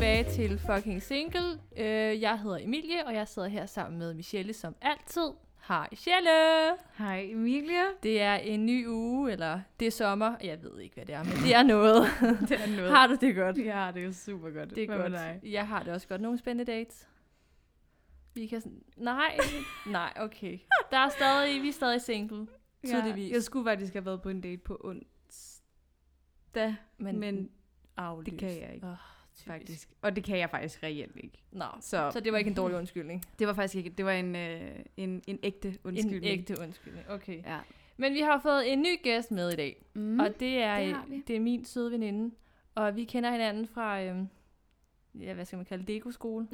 tilbage til Fucking Single. Øh, jeg hedder Emilie, og jeg sidder her sammen med Michelle som altid. Hej Michelle! Hej Emilia. Det er en ny uge, eller det er sommer. Jeg ved ikke, hvad det er, men det er noget. Det er noget. har du det godt? Ja, det er super godt. Det er Hvad godt. dig? Jeg har det også godt. Nogle spændende dates? Vi kan sådan... Nej, nej, okay. Der er stadig, vi er stadig single, tydeligvis. Ja, jeg skulle faktisk have været på en date på onsdag, men, men aflyst. det kan jeg ikke, Åh, faktisk. Og det kan jeg faktisk reelt ikke. Nå, Så, så det var ikke en dårlig undskyldning. det var faktisk ikke, det var en, øh, en, en ægte undskyldning. En ægte undskyldning, okay. Ja. Men vi har fået en ny gæst med i dag, Mm. og det er, det det, er min søde veninde. Og vi kender hinanden fra, øhm, ja, hvad skal man kalde det, Deko-skole.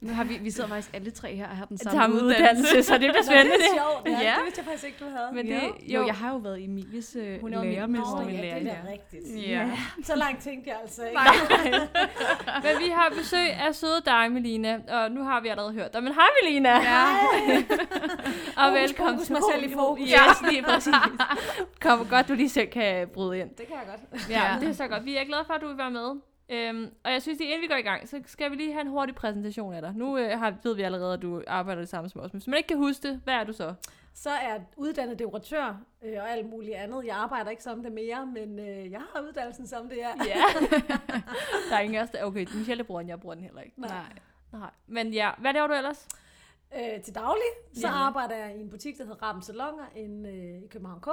Nu har vi, vi sidder faktisk alle tre her og har den Samme, samme, uddannelse, så det bliver Nå, spændende. det er sjovt. Ja, Ja. Det vidste jeg faktisk ikke, du havde. Men ja. det- jo, jo. jeg har jo været Emilies øh, Hun er lærermester. Min ja, lærer, det er ja. rigtigt. Ja. Så langt tænkte jeg altså ikke. Men vi har besøg af søde dig, Melina. Og nu har vi allerede hørt dig. Men hej, Melina! Ja. og Fokus, velkommen fokus, til mig selv i fokus. Yes, lige præcis. Kom godt, du lige selv kan bryde ind. Det kan jeg godt. Ja, Ja. det er så godt. Vi er glade for, at du vil være med. Øhm, og jeg synes, at inden vi går i gang, så skal vi lige have en hurtig præsentation af dig. Nu øh, har, ved vi allerede, at du arbejder det samme som os. Men hvis man ikke kan huske det, hvad er du så? Så er jeg uddannet dekoratør øh, og alt muligt andet. Jeg arbejder ikke som det mere, men øh, jeg har uddannelsen som det er. Ja. der er ingen af. Okay, Michelle bruger den, jeg bruger den heller ikke. Nej. Nej. Men ja, hvad laver du ellers? Øh, til daglig, så Ja. arbejder jeg i en butik, der hedder Rappen Salonger inde øh, i København K.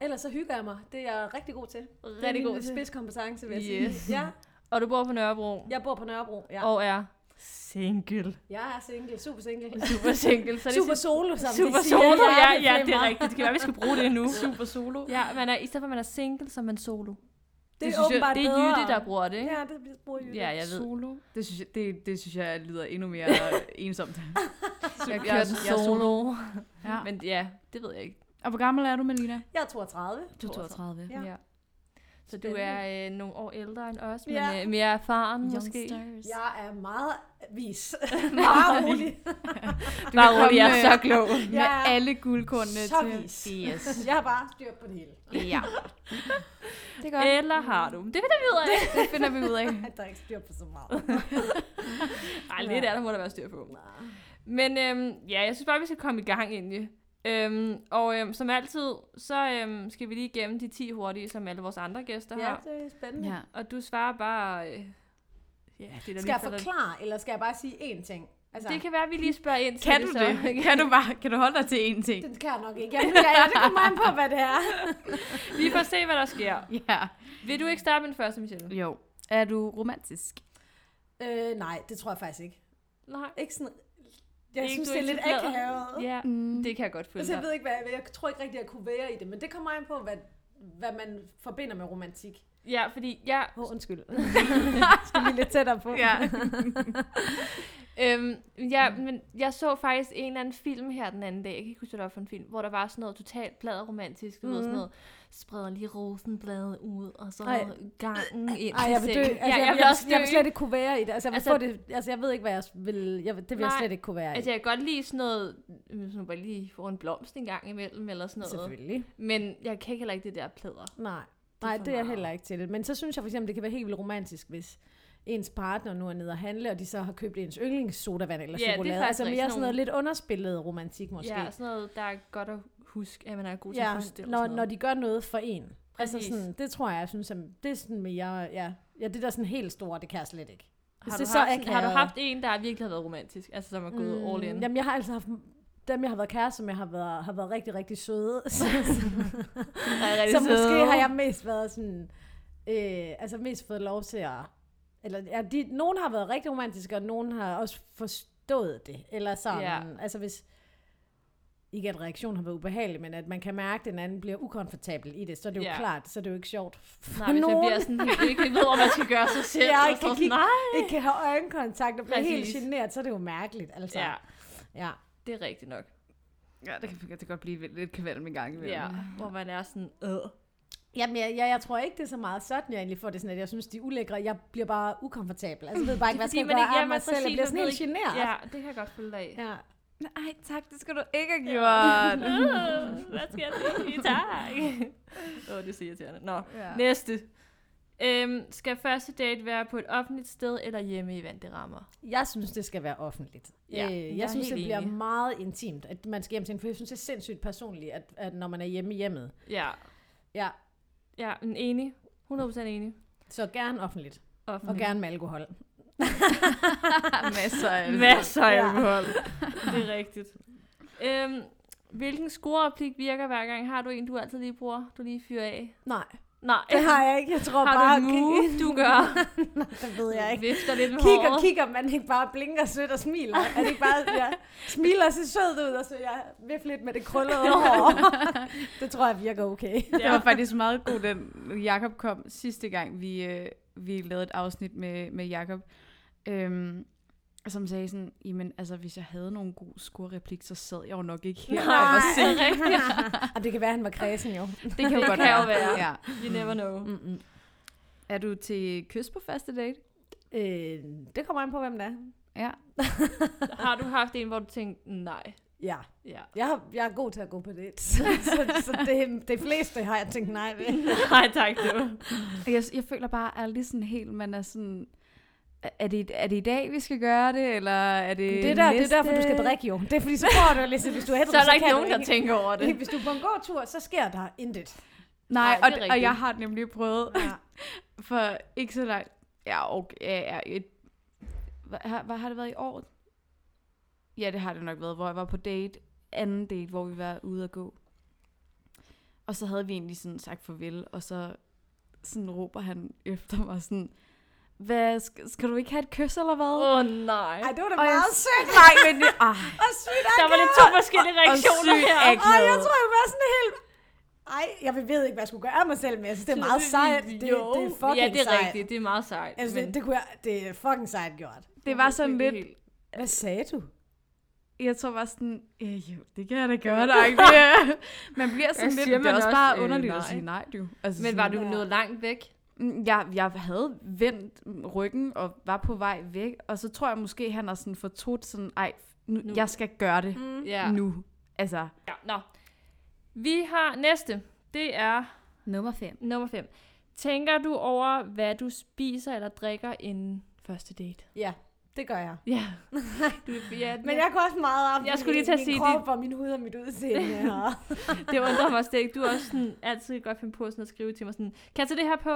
Ellers så hygger jeg mig. Det er jeg rigtig god til. Det er Rigtig god til. Spidskompetence, vil jeg Yes. sige. Ja, Og du bor på Nørrebro. jeg bor på Nørrebro. Ja. Og er single. Jeg er single, super single. Super single. Så det Super solo, som Super de siger. solo, ja, ja, det det er rigtigt. Det kan være, vi skal bruge det nu. Super solo. Ja, man er, i stedet for, at man er single, så er man solo. Det er synes jeg- åbenbart Det er bedre. Jytte, der bruger det, ikke? Ja, det bruger Jytte. Ja, jeg ved. Solo. Det synes jeg, det, det synes jeg lyder endnu mere ensomt. Jeg jeg kører den jeg er solo. Ja. Men ja, det ved jeg ikke. Og hvor gammel er du, Melina? Jeg er 32. Du er 32. Ja. Ja. Så du er øh, nogle år ældre end os, men Ja. øh, mere erfaren måske. Youngsters. Jeg er meget vis. meget rolig. Du Bare rolig, jeg er så klog. Med er alle guldkornene så til. vis. Yes. Jeg har bare styr på det hele. Ja. Det er godt. Eller har du? Det finder vi ud af. Det finder vi ud af. At der er ikke styr på så meget. Ej, lidt af der må der være styr på. Men øhm, ja, jeg synes bare, vi skal komme i gang egentlig. Øhm, og øhm, som altid, så øhm, skal vi lige igennem de 10 hurtige, som alle vores andre gæster Ja, har. det er spændende. Ja. Og du svarer bare... Øh, ja, det, der Skal jeg forklare, eller skal jeg bare sige én ting? Altså, Det kan være, at vi lige spørger ind til Kan du så. det? Kan du bare, kan du holde dig til én ting? det kan jeg nok ikke. Ja, ja, det kommer an på, hvad det er. Vi får se, hvad der sker. Ja. Vil du ikke starte med den første, Michelle? Jo. Er du romantisk? Øh, nej, det tror jeg faktisk ikke. Nej. Ikke sådan... Jeg Ikke, synes, det er lidt akavet. Ja, Mm. det kan jeg godt følge Altså, jeg ved ikke, hvad jeg, jeg tror ikke rigtig, jeg kunne være i det, men det kommer an på, hvad, hvad man forbinder med romantik. Ja, fordi jeg, Åh, oh, undskyld. Skal vi lidt tættere på? Ja. øhm, ja, men jeg så faktisk en eller anden film her den anden dag, jeg kan ikke huske, hvad det var for en film, hvor der var sådan noget totalt pladeromantisk, du ved, sådan noget, spreder lige rosenbladet ud, og så Ej. gangen ind Ej, til jeg vil dø. Altså, ja, jeg, vil også dø. jeg vil slet ikke kunne være i det. Altså, jeg, vil Altså- få det, altså, jeg ved ikke, hvad jeg vil... Jeg, det vil jeg Nej. slet ikke kunne være i. Altså, jeg kan godt lide sådan noget, sådan bare lige få en blomst en gang imellem, eller sådan noget. Selvfølgelig. Men jeg kan heller ikke det der plader. Nej. er Nej, det er jeg heller ikke til det. Men så synes jeg for eksempel, det kan være helt vildt romantisk, hvis ens partner nu er nede og handle, og de så har købt ens yndlingssodavand eller Ja, det chokolade. altså mere sådan noget lidt underspillet romantik måske. Ja, sådan noget, der er godt at huske, at man er god til ja at huske det. når, når de gør noget for en. Altså Præcis. sådan, det tror jeg, jeg synes, at det er sådan mere, ja, ja, det der sådan helt store, det kan jeg slet ikke. Hvis har, det du så haft, sådan, har du haft en, der virkelig har været romantisk? Altså, som er gået mm, all in? Jamen, jeg har altså haft dem, jeg har været kæreste, som jeg har været, har været rigtig, rigtig søde. så, rigtig så måske søde. har jeg mest været sådan, øh, altså mest fået lov til at, eller ja, de, nogen har været rigtig romantiske, og nogen har også forstået det, eller sådan, Ja. altså hvis, ikke at reaktionen har været ubehagelig, men at man kan mærke, at den anden bliver ukomfortabel i det, så er det jo Ja. klart, så er det jo ikke sjovt for Nej, hvis man nogen. bliver sådan helt, ikke ved, hvor man skal gøre sig selv. Ja, og ikke kan sådan, kigge- nej. ikke kan have øjenkontakt og blive helt generet, så er det jo mærkeligt, altså. Ja, ja. det er rigtigt nok. Ja, det kan, det kan godt blive lidt kvalm en gang imellem. Ja, hvor man er sådan, øh. Jamen, jeg, jeg, jeg tror ikke, det er så meget sådan, jeg egentlig får det sådan, at jeg synes, de er ulækre. Jeg bliver bare ukomfortabel. Altså, jeg ved bare ikke, hvad skal jeg gøre ja, af mig selv. Jeg bliver sådan helt generet. Ja, det kan jeg godt følge dig af. ja. Nej, tak, det skal du ikke have gjort. Hvad skal jeg sige? Tak. Åh, oh, det er så irriterende. Nå, ja. næste. Øhm, skal første date være på et offentligt sted eller hjemme i vante rammer? Jeg synes, det skal være offentligt. Ja, øh, jeg jeg synes, det bliver enig. meget intimt, at man skal hjem til en, for jeg synes, det er sindssygt personligt, at, at når man er hjemme i hjemmet. Ja. Ja, Ja, en enig. 100% enig. så gerne offentligt. Og Offentligt. gerne med alkohol. Masser af Masser af Ja. alkohol. Det er rigtigt. Øhm, hvilken scorereplik virker hver gang? Har du en, du altid lige bruger? Du lige fyrer af? Nej, Nej. det har jeg ikke. Jeg tror Har bare... du et move, kig- du gør? Nej, det ved jeg ikke. Vifter lidt med Kigger, håret. kigger man ikke bare blinker sødt og smiler? Er det ikke bare, jeg smiler og ser sød ud, og så jeg vifter lidt med det krøllede hår? det tror jeg virker okay. Det var faktisk meget god, den Jakob kom sidste gang, vi, øh, vi lavede et afsnit med, med Jakob. Øhm, som sagde sådan, jamen altså, hvis jeg havde nogle gode scorereplik, så sad jeg jo nok ikke her og var er rigtigt. og det kan være, at han var kredsen jo. Det kan jo godt kan være. være. Ja. You never know. Mm-mm. Er du til kys på første date? Øh, det kommer an på, hvem det er. Ja. Har du haft en, hvor du tænkte, nej. Ja, Ja. jeg, har, jeg er god til at gå på det. Så, så, så det, det fleste har jeg tænkt nej ved. Nej, tak du. Jeg, jeg føler bare aldrig sådan helt, man er sådan... Er det, er det i dag, vi skal gøre det, eller er det Det er, der, det næste? er derfor, du skal drikke jo. Det er fordi, så får du lidt, hvis du er ædru, Så er der ikke kan nogen, der tænker over det. Hvis du er på en god tur, så sker der intet. Nej, Nej, det og, og jeg har nemlig prøvet Ja. for ikke så langt... Ja, okay, ja, ja, et, hvad, har, hvad har det været i år? Ja, det har det nok været, hvor jeg var på date, anden date, hvor vi var ude at gå. Og så havde vi egentlig sådan sagt farvel, og så sådan råber han efter mig sådan, hvad, skal, skal du ikke have et kys eller hvad? Åh, oh, nej. Ej, det var da Og jeg- meget sødt. Nej, men det, ej, Og sygt Der var lidt to forskellige reaktioner sygt her. akavet. Og jeg tror, jeg var sådan helt... Ej, jeg ved ikke, hvad jeg skulle gøre af mig selv, men jeg synes, det er meget sejt. Det, det er fucking Ja, det er sejt. rigtigt. Det er meget sejt. Altså, men- det, det, kunne jeg, det er fucking sejt gjort. det var sådan lidt, Helt- Hvad sagde du? jeg tror bare sådan, ja, jo, det kan jeg da gøre, det. Man bliver sådan Ja, lidt, siger det er også også, bare øh, underligt nej. at sige nej, du. Altså, Men var sådan- du nået langt væk? Mm, Jeg, jeg havde vendt ryggen og var på vej væk, og så tror jeg måske, han har sådan fortrudt sådan, ej, nu, Nu. jeg skal gøre det Mm. Ja. nu. Altså, ja. Nå. Vi har næste. Det er nummer 5. nummer 5. Tænker du over, hvad du spiser eller drikker inden første date? Ja, det gør jeg. Ja. Du, ja Men jeg går også meget op Jeg skulle lige til at min sige, krop og min hud og mit udseende. Og... det undrer mig slet ikke. Du er også sådan, altid godt finde på sådan at skrive til mig sådan, kan jeg tage det her på?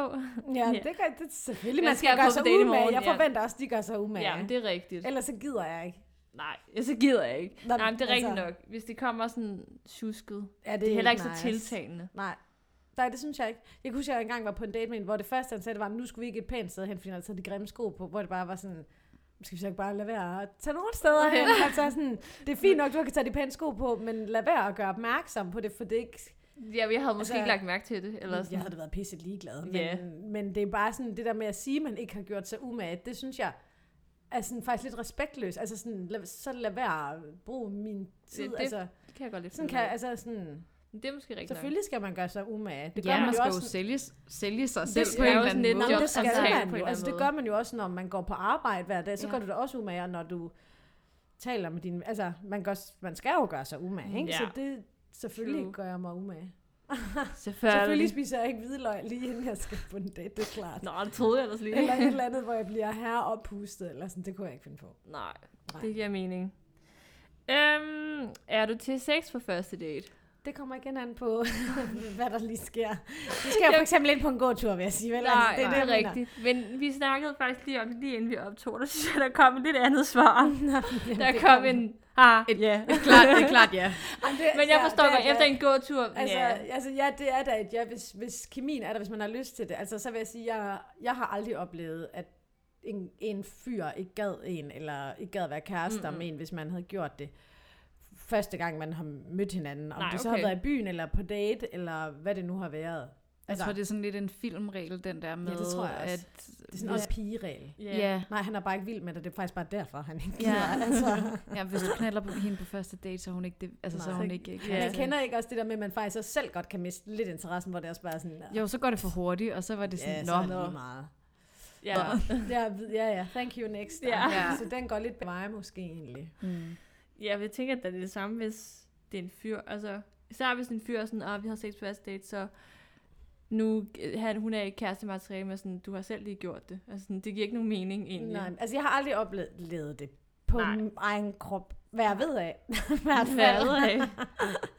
ja, Ja. det gør det, selvfølgelig. Man skal skal jeg gøre sig umage. Jeg Ja. forventer også, de gør sig umage. Ja, det er rigtigt. Ellers så gider jeg ikke. Nej, så gider jeg ikke. Nå, Nej, men det er rigtigt altså, nok. Hvis det kommer sådan tjusket. Ja, det, Det er heller ikke nice. så tiltalende. Nej. Nej, det synes jeg ikke. Jeg kunne huske, at jeg engang var på en date med en, hvor det første, han sagde, det var, nu skulle vi ikke et pænt sted hen, fordi han havde taget de grimme sko på, hvor det bare var sådan, skal vi så ikke bare lade være at tage nogle steder hen? altså sådan, det er fint nok, du kan tage de pæne sko på, men lad være at gøre opmærksom på det, for det er ikke... Ja, jeg havde måske Altså, ikke lagt mærke til det. Eller jeg sådan. havde da været pisset ligeglad, men, Ja. men det er bare sådan, det der med at sige, at man ikke har gjort sig umage, det synes jeg er sådan faktisk lidt respektløst. Altså sådan, lad, så lad være at bruge min tid. Det- det altså, kan jeg godt lidt sådan kan, altså sådan, Det er måske rigtigt selvfølgelig skal man gøre sig umage. Det gør ja, man, man jo skal også jo sælge, sælge sig selv på en jo eller anden måde. Nå, det skal man en jo. Altså, det gør man jo også, når man går på arbejde hver dag. Så Ja. gør du da også umage, når du taler med dine... Altså, man, gør, man skal jo gøre sig umage, ikke? Ja. Så det, selvfølgelig True. gør jeg mig umage. Selvfølgelig Selvfølgelig. spiser jeg ikke hvidløg lige inden jeg skal på en date, det er klart. Nå, det troede jeg ellers lige. Eller et eller andet, hvor jeg bliver her oppustet, eller sådan, det kunne jeg ikke finde på. Nej, Nej. det giver mening. Øhm, er du til sex på første date? Det kommer igen an på, hvad der lige sker. Vi skal jo for eksempel ind på en god tur, vil jeg sige. Vel? Altså, Nej, det, det er jeg mener. rigtigt. Men vi snakkede faktisk lige om det, lige inden vi optog. Der synes jeg, der kom et lidt andet svar. Jamen, Der det kom kommer. en... Ah, Et, ja. et klart, det er klart, ja. Jamen, det, Men jeg ja, forstår det er- godt, efter en gåtur... Altså, ja. altså, ja, det er da et ja, hvis, hvis kemien er der, hvis man har lyst til det. Altså, så vil jeg sige, jeg, jeg har aldrig oplevet, at en, en fyr ikke gad en, eller ikke gad at være kærester Mm-mm. med en, hvis man havde gjort det første gang, man har mødt hinanden. Om Nej, det så okay. har været i byen, eller på date, eller hvad det nu har været. Jeg tror, det er sådan lidt en filmregel, den der med, det tror jeg også. at... det er sådan også pigeregel. Ja. Ja, Nej, han er bare ikke vild med det. Det er faktisk bare derfor, han ikke Ja. gider. Altså. ja, hvis du knaller på hende på første date, så er hun ikke, det, altså, så er Nej. hun ikke Ja. Men jeg kender ikke også det der med, at man faktisk også selv godt kan miste lidt interessen, hvor det også bare er sådan... Jo, så går det for hurtigt, og så var det sådan, ja, ja, så er det meget. Ja. Ja, ja, ja. Thank you next. Ja. Ja. Så den går lidt på mig måske egentlig. Mm. Ja, jeg tænker, at det er det samme, hvis det er en fyr. Altså, især hvis en fyr er sådan, ah, vi har sex på første date, så nu, øh, han, hun er ikke kærestemateriale, men sådan, du har selv lige gjort det. Altså, sådan, det giver ikke nogen mening egentlig. Nej, altså jeg har aldrig oplevet det på Nej. min egen krop. Hvad jeg ved af. I hvert fald. Hvad af?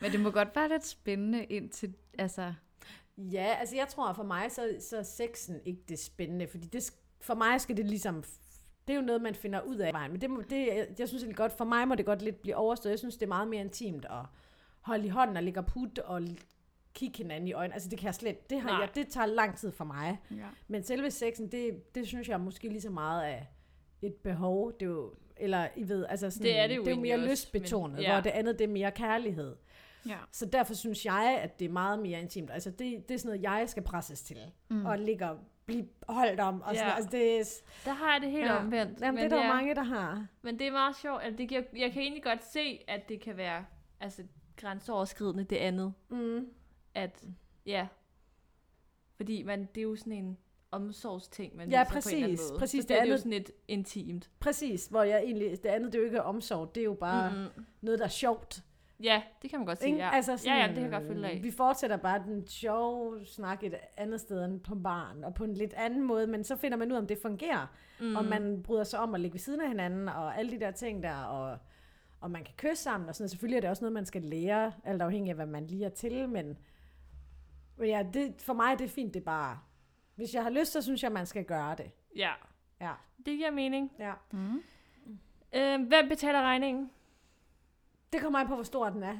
Men det må godt være lidt spændende indtil, altså... Ja, altså jeg tror for mig, så, så er sexen ikke det spændende, fordi det, for mig skal det ligesom, det er jo noget, man finder ud af vejen, men det, må, det, jeg, jeg synes egentlig godt, for mig må det godt lidt blive overstået, jeg synes, det er meget mere intimt at holde i hånden og ligge og putte og kigge hinanden i øjnene, altså det kan jeg slet, det, har Nej. jeg, det tager lang tid for mig, Ja. men selve sexen, det, det synes jeg måske lige så meget af et behov, det er jo, eller I ved, altså sådan, Det er det jo det er jo mere også, lystbetonet, men- ja. hvor det andet, det er mere kærlighed. ja. Så derfor synes jeg, at det er meget mere intimt. Altså, det, det er sådan noget, jeg skal presses til. Mm. Og ligge og blive holdt om. Og sådan, Ja. altså, det er, Der har jeg det helt Ja. omvendt. jamen, men, det er der ja, mange, der har. men det er meget sjovt. Altså, det giver, jeg kan egentlig godt se, at det kan være altså, grænseoverskridende det andet. Mm. At, ja. Fordi man, det er jo sådan en omsorgsting, man Ja, viser på en eller anden præcis, måde. præcis. Så Det det er jo andet- sådan lidt intimt. Præcis, hvor jeg egentlig, det andet, det er jo ikke omsorg, det er jo bare mm. Noget, der er sjovt. Ja, det kan man godt sige, ja. Altså ja, ja, det kan jeg godt følge af. Vi fortsætter bare den sjove snak et andet sted end på barn, og på en lidt anden måde, men så finder man ud af, om det fungerer. Mm. Og man bryder sig om at ligge ved siden af hinanden, og alle de der ting der, og, og man kan kysse sammen, og sådan. Selvfølgelig er det også noget, man skal lære, alt afhængig af, hvad man lige er til, men, men ja, det, for mig er det fint, det er bare, hvis jeg har lyst, så synes jeg, man skal gøre det. Ja, Ja, det giver mening. ja. Mm. Øh, hvem betaler regningen? Det kommer an på, hvor stor den er.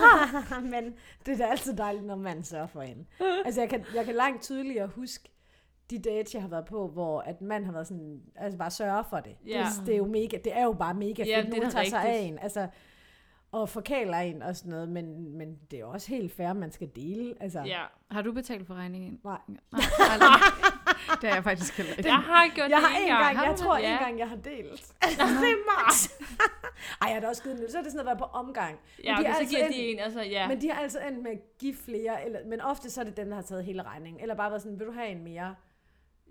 Men det er da altid dejligt, når man sørger for en. Altså, jeg kan, jeg kan langt tydeligere huske de dates, jeg har været på, hvor at mand har været sådan, altså bare sørge for det. Ja. Det, det, er jo mega, det er jo bare mega Ja, fedt. Nogen tager sig af rigtigt. en. Altså, og forkæler en og sådan noget, men, men det er også helt fair, man skal dele. Altså, Ja. Har du betalt for regningen? Nej. Nej, aldrig. det har jeg faktisk heller ikke. Jeg har gjort Jeg det har en gang. gang, Har jeg tror det? en Ja. gang, jeg har delt. Altså, det er max. Ej, jeg har da også givet den. Så er det sådan noget, været på omgang. Men Ja, de okay, er så altså giver en- de en, altså ja. Men de har altså endt med at give flere, eller, men ofte så er det dem, der har taget hele regningen. Eller bare været sådan, vil du have en mere?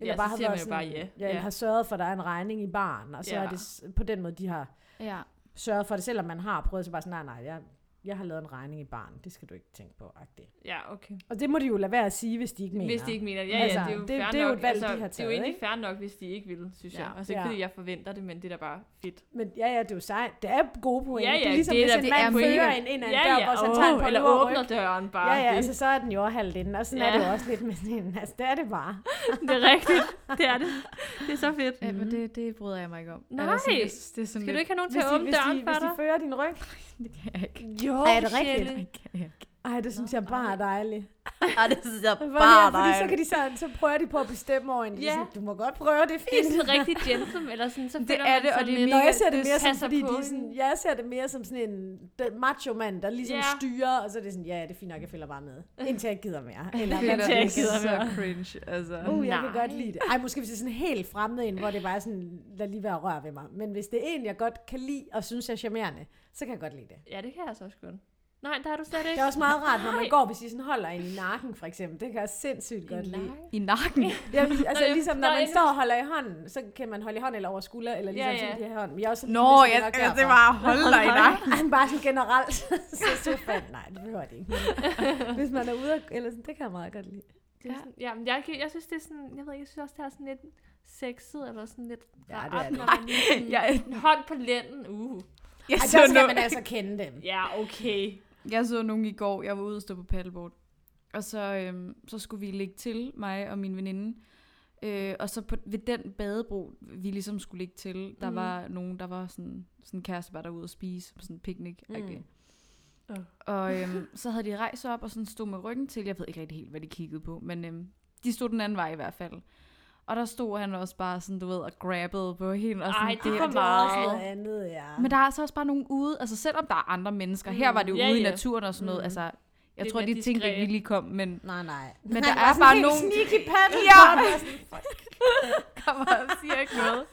Eller Ja, bare så har siger man været jo bare sådan, ja. ja. Ja. eller har sørget for, at der er en regning i barn. Og så Ja. er det på den måde, de har Ja. sørget for det, selvom man har prøvet, så bare sådan, nej, nej, jeg, jeg har lavet en regning i barn. Det skal du ikke tænke på, agtigt. Ja, okay. Og det må de jo lade være at sige, hvis de ikke mener. Hvis de ikke mener det. Ja, Altså, ja, det er jo det- fair det er jo nok. et valg, altså, de har Det er jo egentlig ikke? fair nok, hvis de ikke vil, synes jeg. Ja. Altså ikke Ja. fordi jeg forventer det, men det er da bare fedt. Men ja, ja, det er jo sejt. Det er gode point. Ja, ja, det er ligesom, det er hvis da- en det mand er fører en ind ad en Ja, dør, ja, og så tager en åh, på eller åbner ryg. døren bare. Ja, ja, det, altså så er den jo halvt inde, og sådan ja. Er det jo også lidt med sådan, altså det er det bare. det er rigtigt. Det er det. Det er så fedt. Ja, men det, det bryder jeg mig ikke om. Nej. Jeg det er Skal du ikke have nogen til Hvis at åbne hvis, døren de, for hvis de dig? fører din ryg. Det kan jeg ikke. Jo, Er det rigtigt? Ej, det synes jeg bare er dejligt. Ej, det synes jeg Fordi, fordi så, kan de så, så prøver de på at bestemme over en. Ja. ja. sådan, du må godt prøve, det er Det er fint. sådan rigtig gentleman, eller sådan, så Det er det, og det er lidt- Nå, jeg ser det du mere som, passer fordi på de sådan, jeg ser det mere som sådan en macho mand, der ligesom Ja. styrer, og så er det sådan, ja, det er fint nok, jeg følger bare med. Indtil jeg gider mere. Eller Det er Indtil jeg er. gider mere. så cringe, altså. Uh, jeg kan Nej. godt lide det. Ej, måske hvis det er sådan helt fremmed en, hvor det bare er sådan, lad lige være at røre ved mig. Men hvis det er en, jeg godt kan lide, og synes er charmerende, så kan jeg godt lide det. Ja, det kan jeg så også godt. Nej, der har du slet ikke. Det er også meget rart, når man går, hvis I sådan holder en i nakken, for eksempel. Det kan jeg sindssygt godt lide. I nakken. Ja, altså Nå, ligesom nå, når man jeg- står og holder i hånden, så kan man holde i hånden eller over skulder, eller ligesom Ja, ja, ja. ja. sådan de her hånd. Men jeg er også Nå, jeg, nok jeg, det var hold dig i nakken. Ej, bare sådan generelt, så så fandt, nej, det behøver det ikke. Hvis man er ude, eller sådan, det kan jeg meget godt lide. Er sådan, ja, men jeg, jeg synes, det er sådan, jeg ved ikke, jeg synes også, det er sådan lidt sexet, eller sådan lidt Ja, det er det. når man sådan, Jeg, en hånd på lænden, uh. jeg, Ej, så der skal man altså kende dem. Ja, okay. Jeg så nogen i går, jeg var ude og stå på paddleboard. Og så, øhm, så skulle vi lægge til, mig og min veninde. Øh, og så på, ved den badebro, vi ligesom skulle ligge til, der Mhm. var nogen, der var sådan, sådan en kæreste, var derude og spise, på sådan en picnic. Mm. Øh. Og øhm, så havde de rejst op og sådan stod med ryggen til. Jeg ved ikke rigtig helt, hvad de kiggede på, men øhm, de stod den anden vej i hvert fald. Og der stod han også bare sådan, du ved, og grabbede på hende. Og sådan, Ej, det er for meget. noget andet, ja. Men der er altså også bare nogen ude, altså selvom der er andre mennesker, her var det jo Ja, ude i ja. naturen og sådan noget, Mm. altså, jeg Det tror, de tænkte ikke, lige kom, men Nej, nej. Men Han der er bare nogen- Sneaky paddle. Ja! kommer og siger ikke noget.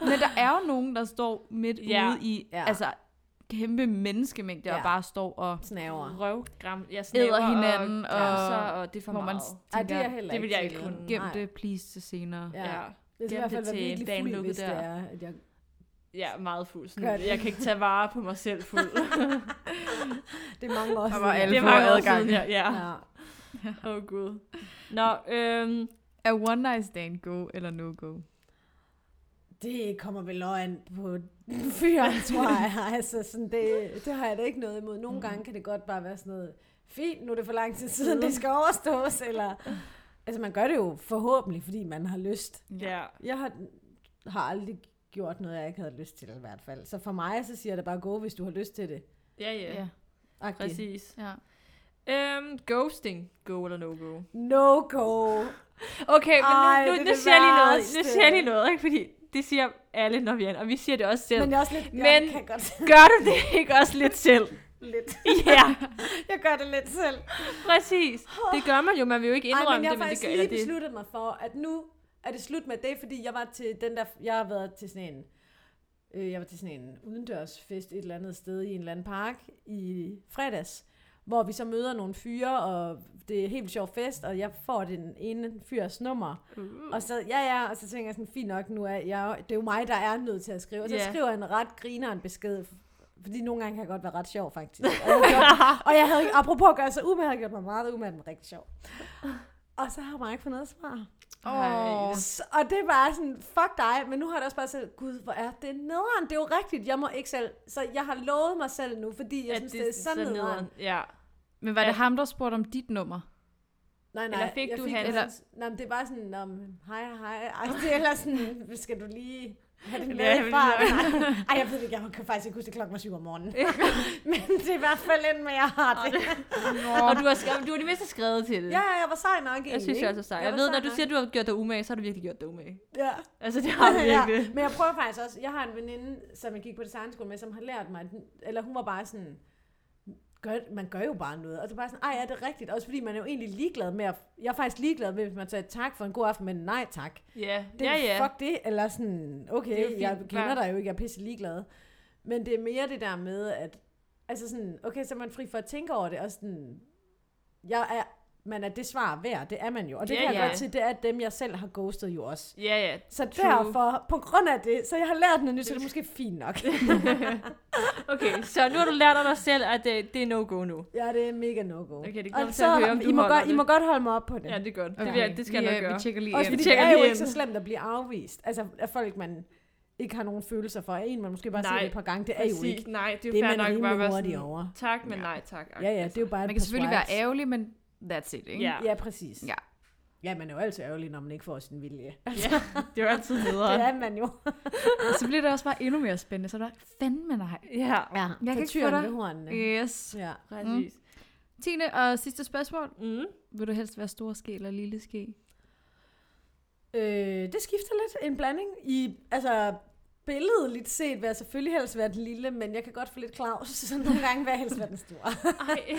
Men der er jo nogen, der står midt Ja. ude i, Ja. altså, kæmpe menneskemængder, ja. og Ja. bare står og Snaver. Røvgram, jeg Æder snæver hinanden, og, og- og det er for hvor man meget. Ej, det er jeg tænker, heller det vil jeg ikke kunne. gem Nej. det please til senere. Ja. Ja. Det skal i hvert det fald virkelig dagen fuld, hvis det der. er, at jeg... ja, meget fuld. Sådan, det. jeg kan ikke tage vare på mig selv fuld. Det er mange år Der var siden. alle det får var år adgang. siden, ja. ja. Ja. Åh, oh, gud. Nå, øhm, Er one night stand go eller no go? Det kommer vel også an på fyren, tror jeg. Altså, sådan det, det har jeg da ikke noget imod. Nogle Mm. gange kan det godt bare være sådan noget, fint, nu er det for lang tid siden, det skal overstås, eller... Altså, man gør det jo forhåbentlig, fordi man har lyst. ja. Jeg har, har aldrig gjort noget, jeg ikke havde lyst til, i hvert fald. Så for mig, så siger jeg det bare, gå, hvis du har lyst til det. Ja, ja. Ja. Agtigt. Præcis. ja. Øhm, ghosting. Go eller no go? No go. Okay, men Ej, nu, det nu, er nu det siger jeg lige noget. Nu siger jeg lige noget, ikke? Fordi det siger alle, når vi er og vi siger det også selv. Men jeg også lidt... Men- jeg kan godt Gør du det ikke også lidt selv? lidt. Ja, Jeg gør det lidt selv. præcis. Det gør man jo, man vil jo ikke Ej, indrømme men jeg har det, men det faktisk gør lige eller det. besluttet mig for, at nu er det slut med det, fordi jeg var til den der, jeg har været til sådan en, øh, jeg var til sådan en udendørsfest et eller andet sted i en eller anden park i fredags, hvor vi så møder nogle fyre, og det er en helt sjov fest, og jeg får den ene fyrs nummer. Uh. Og så, ja ja, og så tænker jeg sådan, fint nok, nu er jeg, det er jo mig, der er nødt til at skrive. Og så Ja. skriver jeg en ret griner en besked, fordi nogle gange kan jeg godt være ret sjov, faktisk. Og jeg, havde gjort, og jeg havde, apropos at gøre sig umage, havde gjort mig meget umage, men rigtig sjov. Og så har man ikke fået noget svar. Så, og det bare sådan, fuck dig, men nu har jeg også bare sagt, gud, hvor er det nederen, det er jo rigtigt, jeg må ikke selv, så jeg har lovet mig selv nu, fordi jeg At synes, det, er så nederen. nederen. Ja. Men var Ja. det ham, der spurgte om dit nummer? Nej, nej, Eller fik jeg du fik hans? Eller, nej, men det var sådan, om, hej, hej, ej, det er eller sådan, skal du lige have det med Ja, i farten? Ej, jeg ved det ikke, jeg kan faktisk ikke huske, at klokken var syv om morgenen. men det er i hvert fald ind med, jeg har det. Og du har, skrevet, du har det mindste skrevet til det. Ja, jeg var sej nok egentlig. Jeg synes jeg er sej. Jeg Jeg ved, når du nok. siger, at du har gjort dig umage, så har du virkelig gjort dig umage. Ja. Altså, det har du virkelig. Men jeg prøver faktisk også, jeg har en veninde, som jeg gik på designskole med, som har lært mig, eller hun var bare sådan, gør, man gør jo bare noget. Og det er bare sådan, ej, er det rigtigt? Også fordi man er jo egentlig ligeglad med at, jeg er faktisk ligeglad med, hvis man siger tak for en god aften, men nej tak. Ja, Det, ja, ja. Fuck det, eller sådan, okay, jeg kender dig jo ikke, jeg er pisse ligeglad. Men det er mere det der med, at, altså sådan, okay, så er man fri for at tænke over det, og sådan, jeg er, man er det svar værd, det er man jo. Og det Ja, kan jeg ja. godt til, det er dem, jeg selv har ghostet jo også. Ja, ja. Så True. derfor, på grund af det, så jeg har lært noget nyt, så det er måske fint nok. Okay, så nu har du lært af dig selv, at det, det er no-go nu. ja, det er mega no-go. Okay, det og kommer til at høre, om I du må, godt, I det. må godt holde mig op på det. Ja, det er godt. Okay. Det, vil det skal vi, jeg øh, nok gøre. Vi tjekker lige Også fordi det tjekker er jo lige ikke så slemt at blive afvist. Altså, af folk, man ikke har nogen følelser for. En, man måske bare Nej, ser det et par gange. Det er jo Præcis. ikke. Nej, det er Det jo er fair man nok bare at være sådan, over. tak, men Ja. nej tak. Ja, ja, det er jo bare Man kan selvfølgelig være ærgerlig, men that's it, ikke? Ja. Ja, præcis. Ja. Ja, man er jo altid ærgerlig, når man ikke får sin vilje. Ja, det er jo altid Det nederen. er man jo. Og så bliver det også bare endnu mere spændende. Så er der fandme nej. Ja, Ja, Jeg kan ikke få dig. hornene. Yes. Ja. præcis. Tine, og sidste spørgsmål. Mm. Vil du helst være stor ske eller lille ske? Øh, det skifter lidt. En blanding. I, altså, billedligt set vil jeg selvfølgelig helst være den lille, men jeg kan godt få lidt klaus, så nogle gange vil jeg helst være den store. Ej,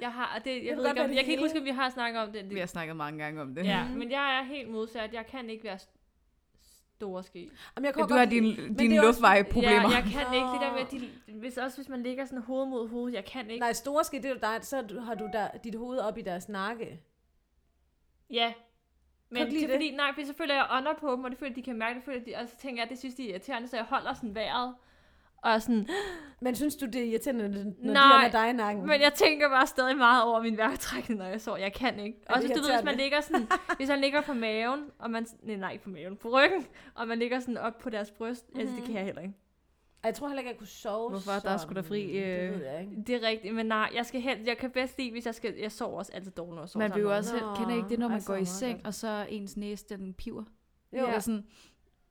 jeg har, det, jeg, ved ikke, om, jeg kan ikke huske, om vi har snakket om det. Vi har snakket mange gange om det. Ja, men jeg er helt modsat. Jeg kan ikke være store ske. Jamen, jeg Ja, kan du har lide- dine, men dine det er også- luftvejeproblemer. Ja, jeg kan ikke det der med, at de, hvis, også hvis man ligger sådan hoved mod hoved, jeg kan ikke. Nej, store ske, det er jo dig, så har du der, dit hoved op i deres nakke. Ja. Men det er det? fordi, nej, fordi så føler jeg ånder på dem, og det føler, de kan mærke det, føler, at de, og så tænker jeg, at det synes de er irriterende, så jeg holder sådan vejret. Og er sådan, Men synes du, det er irriterende, når når de Nej, er dig i nakken? men jeg tænker bare stadig meget over min vejrtrækning, når jeg sover. Jeg kan ikke. Og hvis du ved, hvis man ligger sådan, hvis man ligger på maven, og man, nej, nej, ikke på maven, på ryggen, og man ligger sådan op på deres bryst, mm-hmm. altså det kan jeg heller ikke. Ej, Jeg tror heller ikke, jeg kunne sove Hvorfor? Der er sgu da fri, Det øh, ved jeg ikke. Det er rigtigt, men nej, jeg skal helst, jeg kan bedst lide, hvis jeg skal, jeg sover også altid dårligt, når jeg sover Man jo med også, Nå, kender ikke det, når man altså, går i seng, godt. og så ens næse, den piver? Jo. Eller sådan,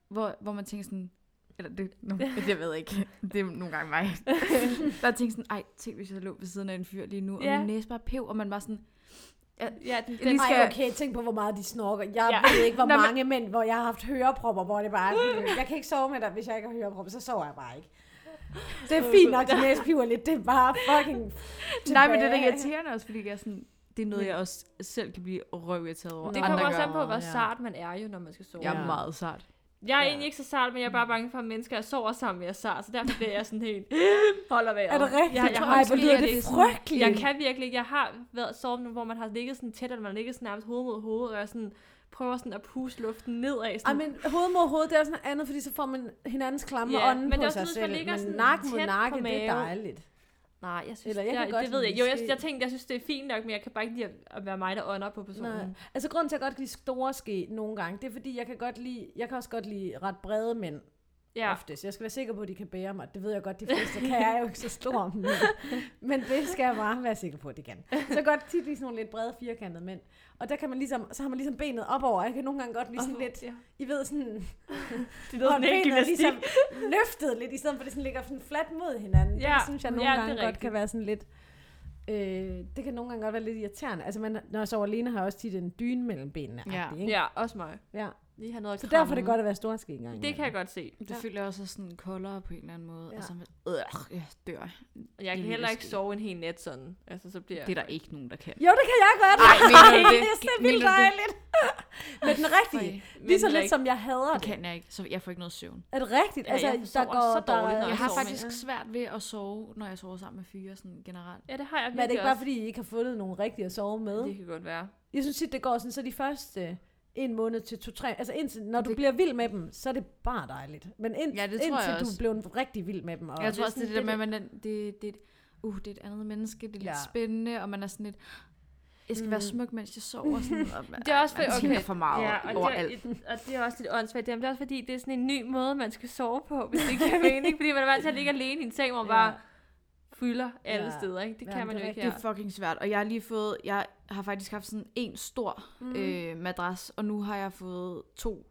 hvor, hvor man tænker sådan, eller det, no, jeg ved ikke, det er nogle gange mig. der tænker sådan, ej, tænk hvis jeg lå ved siden af en fyr lige nu, og Ja. min næse bare pev, og man bare sådan, Ja, ja den, den, skal- Ej, okay, tænk på, hvor meget de snorker. Jeg Ja. ved ikke, hvor Nå, men- mange mænd, hvor jeg har haft hørepropper, hvor det bare er jeg kan ikke sove med dig, hvis jeg ikke har hørepropper, så sover jeg bare ikke. Det er fint nok, at næse piver lidt, det er bare fucking nej, men det er da tilbage. irriterende også, fordi jeg er sådan, det er noget, jeg også selv kan blive røvirriteret over. det kommer også an på, hvor Ja. sart man er jo, når man skal sove. Jeg er meget sart. Jeg er Ja. egentlig ikke så sart, men jeg er bare bange for, at mennesker, jeg sover sammen med, er sart, så derfor bliver jeg sådan helt, holder vejret. Er det rigtigt? Jeg, jeg, har Ej, hvor lyder det det er frygteligt. jeg kan virkelig ikke. Jeg har været sovet nu, hvor man har ligget sådan tæt, eller man har ligget sådan nærmest hoved mod hoved, og jeg sådan prøver sådan at puste luften nedad. Ej, Sådan. men hoved mod hoved, det er sådan noget andet, fordi så får man hinandens klamme Ja, ånden men det er på også sig man selv. ligger Men sådan nakke mod tæt på nakke, det er dejligt. Nej, jeg synes, Eller jeg kan jeg, godt det ved jeg. Jo, jeg, jeg tænkte, jeg synes, det er fint nok, men jeg kan bare ikke lide at, at være mig, der ånder på personen. Nej. Altså grunden til, at jeg godt kan lide store ske nogle gange, det er fordi, jeg kan godt lide, jeg kan også godt lide ret brede mænd ja. Oftest. Jeg skal være sikker på, at de kan bære mig. Det ved jeg godt, de fleste kan. Jeg er jo ikke så stor. Men, men det skal jeg bare være sikker på, at de kan. Så godt tit lide sådan nogle lidt brede firkantede mænd. Og der kan man ligesom, så har man ligesom benet op over. Jeg kan nogle gange godt lide sådan lidt, Ja. I ved sådan, Det lyder sådan benet er ligesom løftet lidt, i stedet for at det sådan ligger sådan fladt mod hinanden. Ja, Det synes jeg nogle ja, gange godt kan være sådan lidt, øh, det kan nogle gange godt være lidt irriterende. Altså man, når jeg sover alene, har jeg også tit en dyne mellem benene. Ja. Ikke? Ja, også mig. ja. Lige have noget at Så kramme. derfor er det godt at være storske engang. Det kan jeg godt se. Det Ja. føler jeg også er sådan koldere på en eller anden måde. Ja. Ja. Altså, med, øh, jeg dør. Og jeg kan heller ikke sove en hel nat sådan. Altså, så bliver Det er der ikke nogen, der kan. Jo, det kan jeg godt. Ej, mener det? det er vildt dejligt. Men den rigtige. Lige så lidt som jeg hader Det kan jeg ikke, så jeg får ikke noget søvn. Er det rigtigt? Ja, altså, jeg der går, så dårligt, der, jeg har faktisk svært ved at sove, når jeg sover sammen med fyre sådan generelt. Ja, det har jeg Men er det ikke bare, fordi I ikke har fundet nogen rigtige at sove med? Det kan godt være. Jeg synes tit, det går sådan, så de første en måned til to-tre, altså indtil, når du Det- bliver vild med dem, så er det bare dejligt. Men ind, Ja, det tror indtil jeg du blev rigtig vild med dem. Og jeg det tror er også, det er sådan- det der med, at man er, det, det, uh, det er et andet menneske, det er lidt Ja. spændende, og man er sådan lidt, jeg skal Mm. være smuk, mens jeg sover. Sådan, og, Det er også for, man tænker okay. for meget ja, ja, og, over det er, alt. og det er også lidt åndssvagt. Det er også fordi, det er sådan en ny måde, man skal sove på, hvis det giver mening. Fordi man er vant til at ligge alene i en seng, hvor man bare fylder alle Ja. steder. Ikke? Det Ja, kan man det jo ikke Det her. er fucking svært, og jeg har lige fået, jeg har faktisk haft sådan en stor Mm. mm. øh, madras, og nu har jeg fået to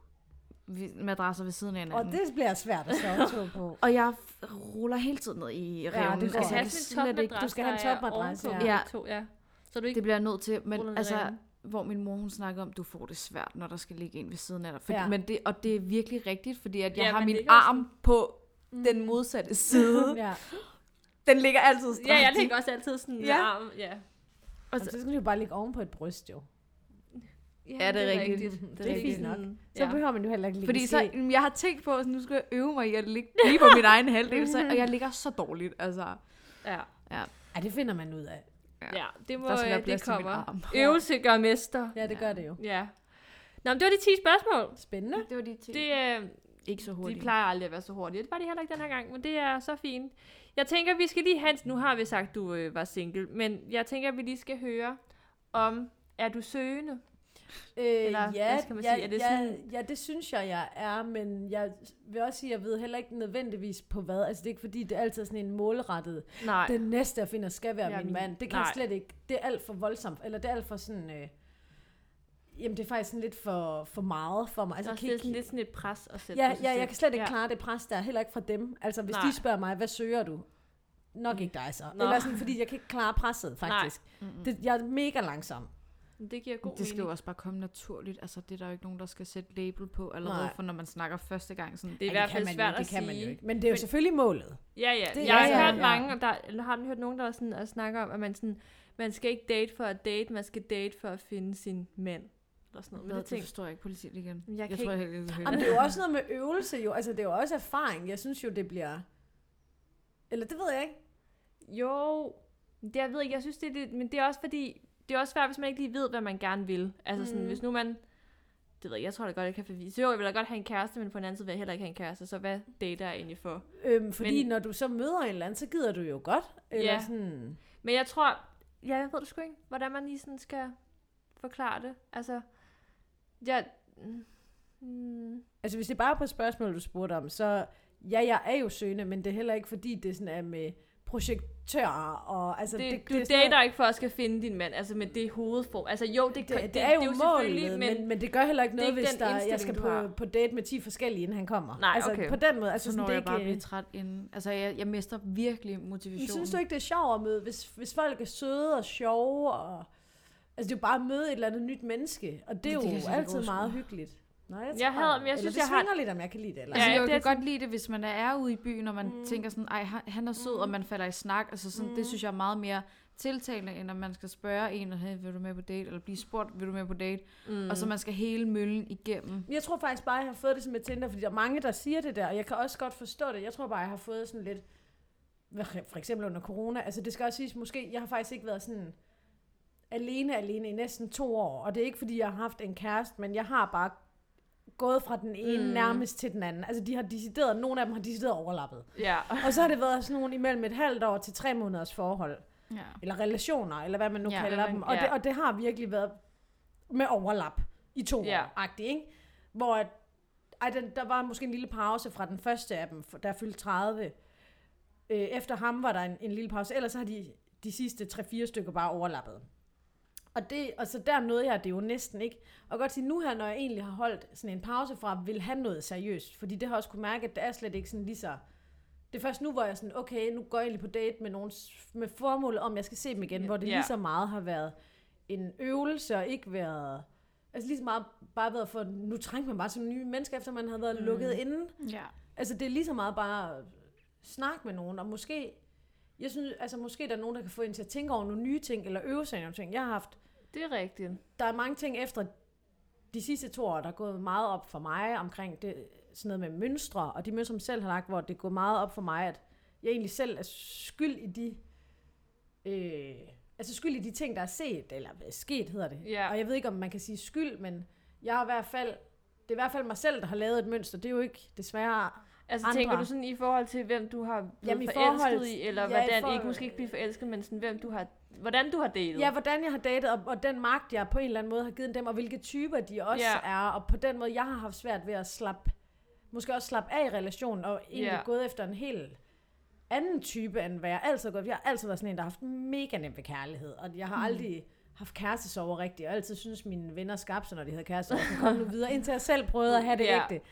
madrasser ved siden af Og hinanden. det bliver svært at sove to på. Og jeg ruller hele tiden ned i det revnen. går. Du altså, skal jeg have sådan en du skal have en topmadras, ja. begge To, ja. Så du ikke det bliver jeg nødt til, men altså, revnen. hvor min mor hun snakker om, du får det svært, når der skal ligge en ved siden af dig. Fordi, Ja. ja. men det, og det er virkelig rigtigt, fordi at jeg Ja, har min ligger også arm på den modsatte side. ja. den ligger altid strakt. Ja, jeg ligger også altid sådan med Ja. armen. Ja. Og så skal du jo bare ligge oven på et bryst, jo. Ja, det er rigtigt. Det er fint nok. Sådan, Så ja. behøver man jo heller ikke ligge Fordi så, jeg har tænkt på, at nu skal jeg øve mig i at ligge lige på min egen halvdel, så, og jeg ligger så dårligt, altså. Ja. Ja, det finder man ud af. ja, det må Der skal være øh, det kommer. Øvelse gør mester. Ja, det gør det jo. Ja. Nå, men det var de 10 spørgsmål. Spændende. Det var de ting. Det, øh, ikke så de hurtigt. plejer aldrig at være så hurtige. Det var de heller ikke den her gang, men det er så fint. Jeg tænker, vi skal lige have... Nu har vi sagt, du øh, var single, men jeg tænker, vi lige skal høre om... Er du søgende? Øh, Eller ja, hvad skal man ja, sige? Er det ja, sådan- ja, det synes jeg, jeg er, men jeg vil også sige, at jeg ved heller ikke nødvendigvis på hvad. Altså det er ikke fordi, det er altid sådan en målrettet. Nej. Den næste, jeg finder, skal være Ja, min min- mand. Det kan nej. jeg slet ikke. Det er alt for voldsomt. Eller det er alt for sådan... Øh, jamen det er faktisk sådan lidt for, for meget for mig. Altså, Altså, det jeg er kan sådan ikke, lidt sådan et pres at sætte ja, på sig ja, jeg kan slet ikke Ja. klare det pres der, heller ikke fra dem. Altså hvis Nej. de spørger mig, hvad søger du? Nok Mm. ikke dig så. Nå. Eller sådan, fordi jeg kan ikke klare presset, faktisk. Det, jeg er mega langsom. Det giver god Det skal jo mening. også bare komme naturligt. Altså, det er der jo ikke nogen, der skal sætte label på allerede, Nej. for når man snakker første gang. Sådan, Det er i Ej, hvert kan fald man jo svært ikke, at det kan man sige. jo ikke. Men det er jo Men- selvfølgelig målet. Ja, ja. Det- jeg har ja, ja, hørt ja. mange, og der, eller har du hørt nogen, der er sådan, at snakker om, at man, sådan, man skal ikke date for at date, man skal date for at finde sin mand. Eller sådan noget. Men det det forstår jeg ikke politik igen. Jeg Jeg, jeg tror, jeg helt ikke Jamen, det er jo også noget med øvelse jo. Altså, det er jo også erfaring. Jeg synes jo, det bliver... Eller det ved jeg ikke. jo, det jeg ved ikke, jeg synes, det er det, men det er også fordi, det er også svært, hvis man ikke lige ved, hvad man gerne vil. Altså sådan, Mm. hvis nu man, det ved jeg, jeg tror da godt, jeg kan forvise. Jo, jeg vil da godt have en kæreste, men på den anden side vil jeg heller ikke have en kæreste, så hvad dater jeg egentlig for? Øhm, fordi Men- når du så møder en eller anden, så gider du jo godt. Eller Ja. sådan... Men jeg tror, ja, jeg ved det sgu ikke, hvordan man lige sådan skal forklare det. Altså, jeg, mm, Altså, hvis det er bare på spørgsmål, du spurgte om, så... Ja, jeg er jo søgende, men det er heller ikke fordi, det sådan er med projektører og... Altså, det, det, du det er sådan dater noget- ikke for at skal finde din mand, altså med det hovedform. Altså jo, det, det, det, det, det, er jo, det målet, selvfølgelig, men, men det gør heller ikke det er noget, ikke hvis der, jeg skal på, har. på date med 10 forskellige, inden han kommer. Nej, altså, okay. på den måde. Altså, så sådan, når det er jeg bare ikke, blive træt inden. Altså, jeg, jeg mister virkelig Men motivationen. synes du ikke, det er sjovt at møde, hvis, hvis folk er søde og sjove, og, altså det er jo bare at møde et eller andet nyt menneske, og det er Men det jo altid overskue. meget hyggeligt. Nej, jeg, Jeg havde- men jeg eller synes, det jeg har- lidt, om jeg kan lide det. Eller? Altså, Ja, jeg det kan er sådan- godt lide det, hvis man er ude i byen, og man Mm. tænker sådan, ej, han, er sød, mm. og man falder i snak. Altså sådan, Mm. Det synes jeg er meget mere tiltalende, end at man skal spørge en, hey, vil du med på date? Eller blive spurgt, vil du med på date? mm. Og så man skal hele møllen igennem. Jeg tror faktisk bare, jeg har fået det som med Tinder, fordi der er mange, der siger det der, og jeg kan også godt forstå det. Jeg tror bare, jeg har fået sådan lidt, for eksempel under corona, altså det skal også siges, måske, jeg har faktisk ikke været sådan alene alene i næsten to år, og det er ikke, fordi jeg har haft en kæreste, men jeg har bare gået fra den ene Mm. nærmest til den anden. Altså de har decideret, nogle af dem har decideret overlappet. Ja. Og så har det været sådan nogle imellem et halvt år til tre måneders forhold. Ja. Eller relationer, eller hvad man nu Ja, kalder dem. Og, ja. det, og det har virkelig været med overlap i to Ja. år, ikke? Hvor at, ej, den, der var måske en lille pause fra den første af dem, der fyldte 30. Øh, efter ham var der en, en lille pause, ellers har de de sidste 3-4 stykker bare overlappet. Og, det, og så der nåede jeg det jo næsten ikke. Og godt sige, nu her, når jeg egentlig har holdt sådan en pause fra, vil have noget seriøst. Fordi det har jeg også kunne mærke, at det er slet ikke sådan lige så... Det er først nu, hvor jeg sådan, okay, nu går jeg egentlig på date med nogen med formålet om, jeg skal se dem igen, hvor det Ja. lige så meget har været en øvelse, og ikke været... Altså lige så meget bare været for, nu trænger man bare til nye mennesker, efter man havde været mm. lukket inden. Ja. Altså, det er lige så meget bare at snakke med nogen, og måske, jeg synes, altså måske der er nogen, der kan få en til at tænke over nogle nye ting, eller øve sig i nogle ting. Jeg har haft, Det er rigtigt. der er mange ting efter de sidste to år, der er gået meget op for mig omkring det, sådan noget med mønstre, og de mønstre, som selv har lagt, hvor det er gået meget op for mig, at jeg egentlig selv er skyld i de, øh, altså skyld i de ting, der er set, eller sket hedder det. Ja. Og jeg ved ikke, om man kan sige skyld, men jeg har i hvert fald, det er i hvert fald mig selv, der har lavet et mønster. Det er jo ikke desværre Altså Andre. tænker du sådan i forhold til, hvem du har blevet Jamen, i forelsket forhold- i, eller ja, i hvordan, for- ikke måske ikke blive forelsket, men sådan, hvem du har, hvordan du har datet? Ja, hvordan jeg har datet, og, og den magt, jeg på en eller anden måde har givet dem, og hvilke typer de også Ja. er, og på den måde, jeg har haft svært ved at slappe, måske også slappe af i relationen, og egentlig Ja. gået efter en helt anden type, end hvad jeg altid har gået. Jeg har altid været sådan en, der har haft mega nemt ved kærlighed, og jeg har aldrig haft kærestesover rigtigt, og altid synes mine venner skabte sig, når de havde kærestesover, kom nu videre, indtil jeg selv prøvede at have det Ja. ægte.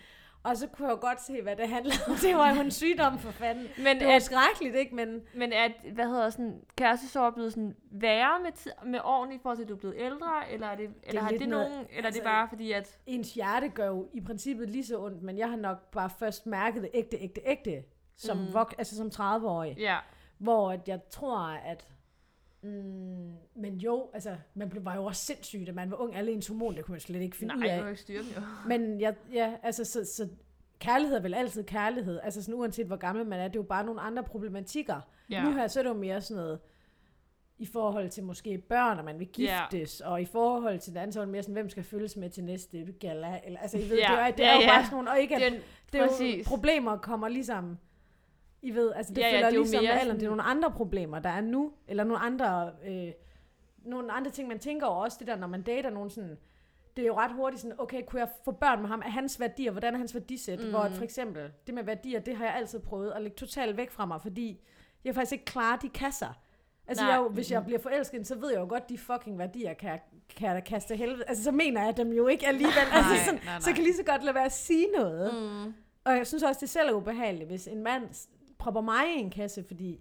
Og så kunne jeg jo godt se, hvad det handlede om. Det var jo en sygdom for fanden. Men Det var er, skrækkeligt, ikke? Men men er, hvad hedder sådan, kærestesorg blevet sådan værre med, tid, med årene i forhold til, at du er blevet ældre, eller, er det, eller har lidt det noget- nogen, eller er det altså- bare fordi, at... ens hjerte gør jo i princippet lige så ondt, men jeg har nok bare først mærket det ægte, ægte, ægte, som, mm. vok, altså som 30-årig. Ja, Hvor at jeg tror, at... Mm, men jo, altså, man blev, var jo også sindssyg, da man var ung. Alle ens hormon, det kunne man slet ikke finde nej, ud jeg af. jo ikke styre dem jo. Men jeg, ja, altså, så, så kærlighed er vel altid kærlighed. Altså sådan uanset hvor gammel man er, det er jo bare nogle andre problematikker. Ja. Nu her, så er det jo mere sådan noget, i forhold til måske børn, og man vil giftes, og i forhold til det andet, så er det mere sådan, hvem skal følges med til næste gala, eller, altså, I ved, Ja, det er, det er jo ja. bare sådan nogle, og ikke at, Det er, det er jo, problemer kommer ligesom, I ved, altså det Ja, ja, følger det er ligesom mere med alderen, det er nogle andre problemer, der er nu, eller nogle andre, øh, nogle andre ting, man tænker over også, det der, når man dater nogen sådan, det er jo ret hurtigt sådan, okay, kunne jeg få børn med ham? Er hans værdier, hvordan er hans værdisæt? Mm. Hvor for eksempel, det med værdier, det har jeg altid prøvet at lægge totalt væk fra mig, fordi jeg faktisk ikke klare de kasser. Altså, Nej. jeg, jo- hvis jeg bliver forelsket, så ved jeg jo godt, de fucking værdier kan, jeg- kan jeg kaste helvede. Altså, så mener jeg dem jo ikke alligevel. altså, sådan, nej, Så jeg kan lige så godt lade være at sige noget. Mm. Og jeg synes også, det selv er ubehageligt, hvis en mand propper mig i en kasse, fordi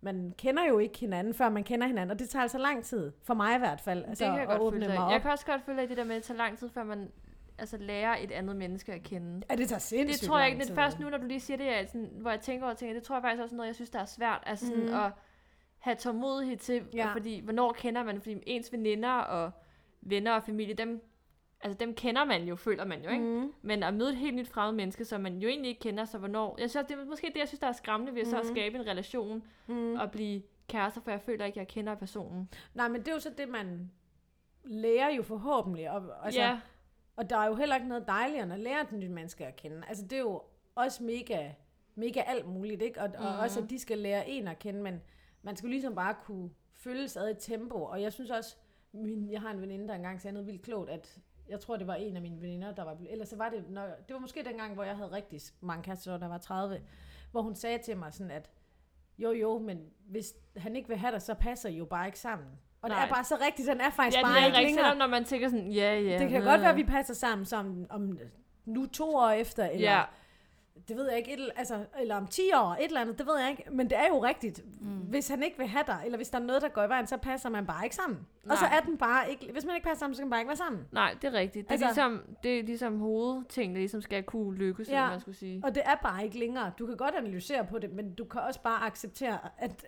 man kender jo ikke hinanden, før man kender hinanden, og det tager altså lang tid, for mig i hvert fald, altså, det kan jeg at godt åbne følge mig op. Jeg kan også godt dig i det der med, at det tager lang tid, før man altså, lærer et andet menneske at kende. Ja, det tager sindssygt Det tror jeg ikke. Det er først nu, når du lige siger det, jeg, sådan, hvor jeg tænker over ting, det tror jeg faktisk også noget, jeg synes, der er svært. Altså sådan Mhm. at have tålmodighed til, Ja. fordi hvornår kender man, fordi ens veninder og venner og familie, dem, altså dem kender man jo, føler man jo, ikke? Mm. Men at møde et helt nyt fremmed menneske, som man jo egentlig ikke kender, så hvornår... Jeg synes, det er måske det, jeg synes, der er skræmmende ved mm. så at Mhm. skabe en relation Mm. og blive kærester, for jeg føler ikke, jeg kender personen. Nej, men det er jo så det, man lærer jo forhåbentlig. Og, altså, ja, og der er jo heller ikke noget dejligere, end at lære den nye menneske at kende. Altså, det er jo også mega, mega alt muligt, ikke? Og, og Mhm. også, at de skal lære en at kende, men man skal ligesom bare kunne følges ad i tempo. Og jeg synes også, min, jeg har en veninde, der engang sagde noget vildt klogt, at jeg tror, det var en af mine veninder, der var blevet, eller så var det, når, det var måske dengang, hvor jeg havde rigtig mange da jeg var 30, hvor hun sagde til mig sådan, at jo jo, men hvis han ikke vil have dig, så passer I jo bare ikke sammen. Og Nej. det er bare så rigtigt, den er faktisk ja det bare er ikke rigtigt, længere. selvom når man tænker sådan, ja, ja. Det kan øh. godt være, at vi passer sammen som om nu to år efter, eller Ja, det ved jeg ikke, et, altså, eller om 10 år, et eller andet, det ved jeg ikke. Men det er jo rigtigt. Mm. Hvis han ikke vil have dig, eller hvis der er noget, der går i vejen, så passer man bare ikke sammen. Nej. Og så er den bare ikke, hvis man ikke passer sammen, så kan man bare ikke være sammen. nej, det er rigtigt. Det er, Altså- ligesom, det er ligesom hovedting, der ligesom skal kunne lykkes, ja. Man skulle sige. Og det er bare ikke længere. Du kan godt analysere på det, men du kan også bare acceptere, at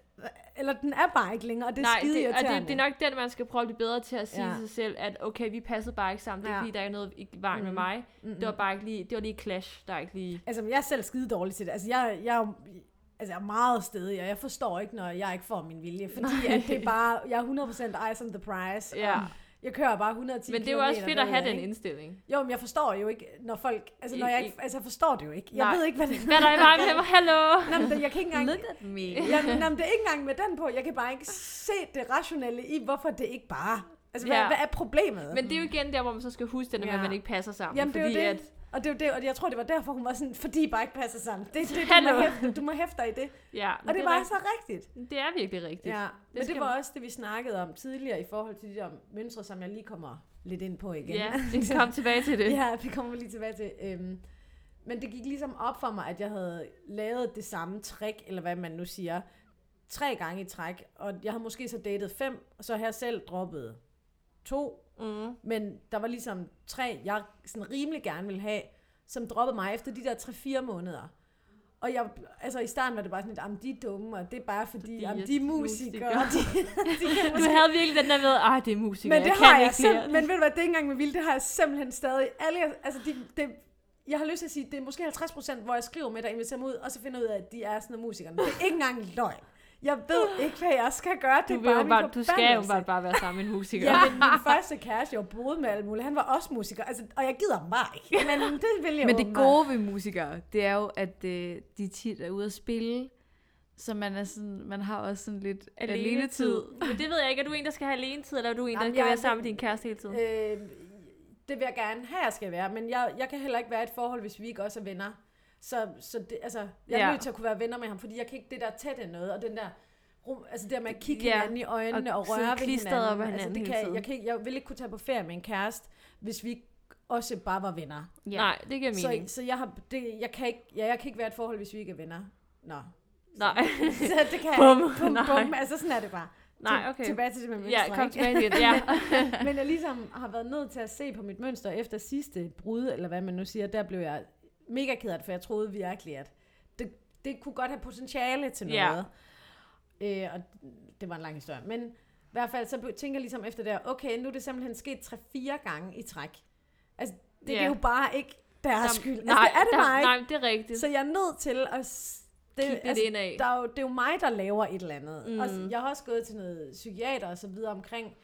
eller den er bare ikke længere, og det er Nej, skide det, og det, det er nok den, man skal prøve at blive bedre til at sige ja. Sig selv, at okay, vi passede bare ikke sammen. Det er Ja. fordi, der er noget i vejen mm. med mig. Mm-mm. Det var bare ikke lige, det var lige clash, der er ikke lige... Altså, men jeg er selv skide dårlig til det. Altså, jeg, jeg, er altså, jeg er meget stedig, og jeg forstår ikke, når jeg ikke får min vilje. Fordi Nej. at det er bare, jeg er 100% eyes on the prize. Ja. Jeg kører bare 110 Men det er jo også fedt at have den ikke? indstilling. Jo, men jeg forstår jo ikke, når folk... Altså, når I- jeg, I- ikke, altså, jeg forstår det jo ikke. Jeg Nej. ved ikke, hvad det Hvad er der i vejen med mig? Hallo! Nå, men det- jeg kan ikke engang... Look at me. Jeg, nå, men det er ikke engang med den på. Jeg kan bare ikke se det rationelle i, hvorfor det ikke bare... Altså, hvad, Ja. hvad er problemet? Men det er jo igen der, hvor man så skal huske det, når Ja. man ikke passer sammen. Jamen, det er jo fordi det. At, Og det det, og jeg tror, det var derfor, hun var sådan, fordi I bare ikke passer sammen. Det, det, du, Hallo. må hæfte, du må hæfte dig i det. ja, Og det bare rigt- så rigtigt. Det er virkelig rigtigt. Ja, men det var man- også det, vi snakkede om tidligere i forhold til de der mønstre, som jeg lige kommer lidt ind på igen. Ja, vi komme tilbage til det. Ja, det kommer vi lige tilbage til. Øhm, men det gik ligesom op for mig, at jeg havde lavet det samme trick, eller hvad man nu siger, tre gange i træk. Og jeg havde måske så datet fem, og så har jeg selv droppet to. Mm. Men der var ligesom tre, jeg sådan rimelig gerne ville have, som droppede mig efter de der 3-4 måneder. Og jeg, altså i starten var det bare sådan lidt, jamen de er dumme, og det er bare fordi, Fordi jamen, at de er musikere." musikere. De, de Du havde virkelig den der med, ej, det er musikere, men det jeg har kan jeg ikke selv, men ved du hvad, det er ikke engang med vildt, det har jeg simpelthen stadig. Alle, altså de, det, jeg har lyst til at sige, det er måske 50 procent, hvor jeg skriver med dig, inviterer mig ud, og så finder jeg ud af, at de er sådan nogle musikere. Det er ikke engang løgn. Jeg ved ikke, hvad jeg skal gøre. Det Du, bare jo bare, du skal jo bare, bare være sammen med en musiker. Ja, men min første kæreste, jeg boede med alt muligt, han var også musiker, altså, og jeg gider ham bare ikke. Men det vil jeg Men det gode ved musikere, det er jo, at øh, de tit er ude at spille, så man, er sådan, man har også sådan lidt Alene alenetid. Men det ved jeg ikke. Er du en, der skal have alene tid, eller er du en, der Jamen, skal være sammen med din kæreste hele tiden? Øh, det vil jeg gerne have, jeg skal være, men jeg, jeg kan heller ikke være i et forhold, hvis vi ikke også er venner. Så, så det, altså, jeg er Ja. nødt til at kunne være venner med ham, fordi jeg kan ikke det der tætte noget, og den der rum, altså det der med at kigge Ja, hinanden i øjnene og, og røre ved hinanden. op altså, hinanden det hele kan, jeg, kan ikke, jeg vil ikke kunne tage på ferie med en kæreste, hvis vi også bare var venner. Ja. Nej, det giver Så, mening. så jeg, har, det, jeg, kan ikke, ja, jeg kan ikke være et forhold, hvis vi ikke er venner. Nå. Nej. Så det kan Bum. jeg. Bum, Nej. bum. Altså sådan er det bare. Nej, okay. Tilbage til det med Ja, mønstre, kom ikke? tilbage igen. Ja. Men jeg ligesom har været nødt til at se på mit mønster efter sidste brud, eller hvad man nu siger, der blev jeg mega ked af det, for jeg troede virkelig, at det, det kunne godt have potentiale til Ja. noget. Øh, og det var en lang historie. Men i hvert fald, så tænker jeg ligesom efter det, okay, nu er det simpelthen sket 3-4 gange i træk. Altså, det Ja. er jo bare ikke deres Jamen, skyld. Altså, nej, det er det der, ikke. Nej, det er rigtigt. Så jeg er nødt til at... Det, Kig altså, indad. der er jo, det er jo mig, der laver et eller andet. Mm. Og jeg har også gået til noget psykiater og så videre omkring,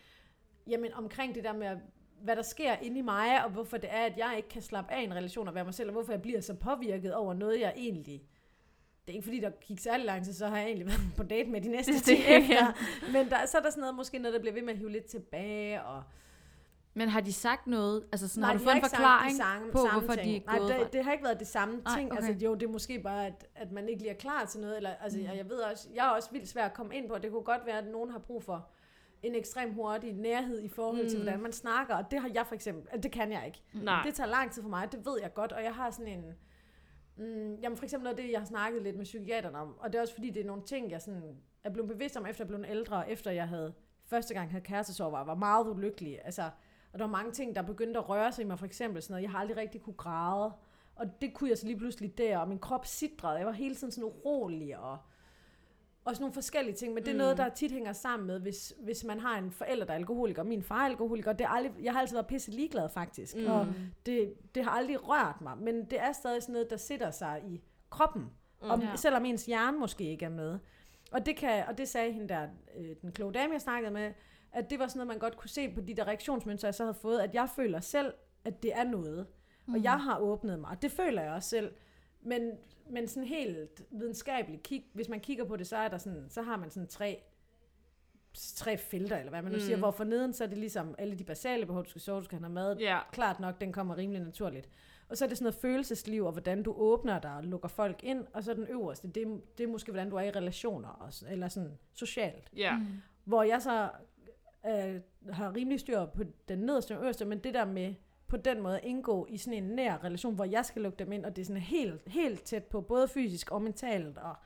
jamen, omkring det der med, hvad der sker inde i mig, og hvorfor det er, at jeg ikke kan slappe af i en relation og være mig selv, og hvorfor jeg bliver så påvirket over noget, jeg egentlig... Det er ikke fordi, der gik særlig lang tid, så har jeg egentlig været på date med de næste Det- 10 det- efter. Men der, så er der sådan noget, måske noget, der bliver ved med at hive lidt tilbage, og Men har de sagt noget? Altså sådan, Nej, har du fået en ikke forklaring samme, på, samme hvorfor ting. de er Nej, gået det, det har ikke været det samme Nej, ting. okay. Altså, jo, det er måske bare, at, at man ikke lige er klar til noget. Eller, altså, mm. jeg, jeg ved også, jeg er også vildt svær at komme ind på. Det kunne godt være, at nogen har brug for en ekstrem hurtig nærhed i forhold til, Mm. hvordan man snakker. Og det har jeg for eksempel, det kan jeg ikke. Nej. Det tager lang tid for mig, det ved jeg godt. Og jeg har sådan en... Mm, jamen for eksempel noget af det, jeg har snakket lidt med psykiaterne om. Og det er også fordi, det er nogle ting, jeg sådan er blevet bevidst om, efter jeg blev ældre, og efter jeg havde første gang havde kærestesorg, var, var meget ulykkelig. Altså, og der var mange ting, der begyndte at røre sig i mig, for eksempel sådan noget, jeg har aldrig rigtig kunne græde. Og det kunne jeg så lige pludselig der, og min krop sidrede. Jeg var hele tiden sådan urolig, og, og sådan nogle forskellige ting. Men det er Mm. noget, der tit hænger sammen med, hvis, hvis man har en forælder, der er alkoholiker. Min far er alkoholiker. Det er aldrig, jeg har altid været pisse ligeglad, faktisk. Mm. Og det, det har aldrig rørt mig. Men det er stadig sådan noget, der sætter sig i kroppen. Mm. Ja. Selvom ens hjerne måske ikke er med. Og det, kan, og det sagde hende der, øh, den kloge dame, jeg snakkede med, at det var sådan noget, man godt kunne se på de der reaktionsmønstre, jeg så havde fået, at jeg føler selv, at det er noget. Mm. Og jeg har åbnet mig. Det føler jeg også selv. Men, men sådan helt videnskabeligt, kig, hvis man kigger på det, så, er der sådan, så har man sådan tre, tre felter, eller hvad man nu Mm. siger, hvor for neden, så er det ligesom alle de basale behov, du skal sove, du skal have mad, Ja. klart nok, den kommer rimelig naturligt. Og så er det sådan noget følelsesliv, og hvordan du åbner dig og lukker folk ind, og så den øverste, det, er- det er måske, hvordan du er i relationer, også, eller sådan socialt. Ja. Mm. Hvor jeg så øh, har rimelig styr på den nederste og øverste, men det der med på den måde indgå i sådan en nær relation, hvor jeg skal lukke dem ind, og det er sådan helt, helt tæt på, både fysisk og mentalt, og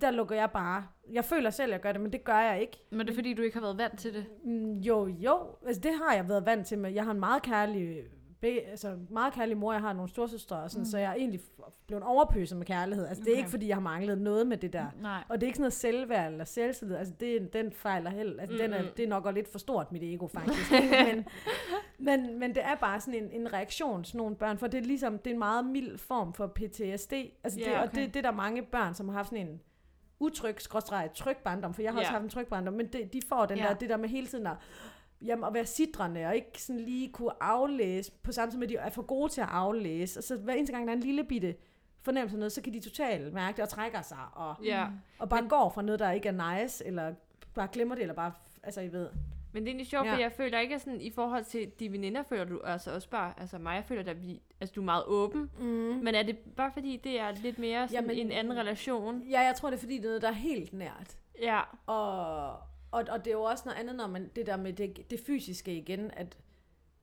der lukker jeg bare. Jeg føler selv, at jeg gør det, men det gør jeg ikke. Men det er fordi, du ikke har været vant til det? Mm, Jo, jo. Altså, det har jeg været vant til. Men jeg har en meget kærlig, be, altså, meget kærlig mor. Jeg har nogle storsøstre, og sådan, mm. så jeg er egentlig blevet overpøset med kærlighed. Altså, det er Okay. ikke, fordi jeg har manglet noget med det der. Nej. Og det er ikke sådan noget selvværd eller selvtillid. Altså, det, den fejler held. Altså, mm, den er, det er nok også lidt for stort, mit ego, faktisk. men, men, men det er bare sådan en, en reaktion, sådan nogle børn. For det er ligesom, det er en meget mild form for PTSD. Altså, det, Ja, Og okay. det, det er der mange børn, som har haft sådan en utryg, skråstreg, tryg barndom, for jeg har også Ja. haft en tryg barndom, men det, de får den Ja. der, det der med hele tiden at jamen, at være sidrende, og ikke sådan lige kunne aflæse, på samme tid med, at de er for gode til at aflæse. Og så hver eneste gang, der er en lille bitte fornemmelse af noget, så kan de totalt mærke det og trækker sig, og, Ja. og bare Men- går fra noget, der ikke er nice, eller bare glemmer det, eller bare, altså I ved. Men det er egentlig sjovt, Ja. ja. for jeg føler ikke, at sådan, i forhold til de veninder, føler du altså også bare, altså mig, jeg føler, at vi, altså, du er meget åben. Mm. Men er det bare fordi, det er lidt mere sådan Jamen- en anden relation? Ja, jeg tror, det er fordi, det er noget, der er helt nært. Ja, Og, og, og det er jo også noget andet, når man, det der med det, det fysiske igen, at,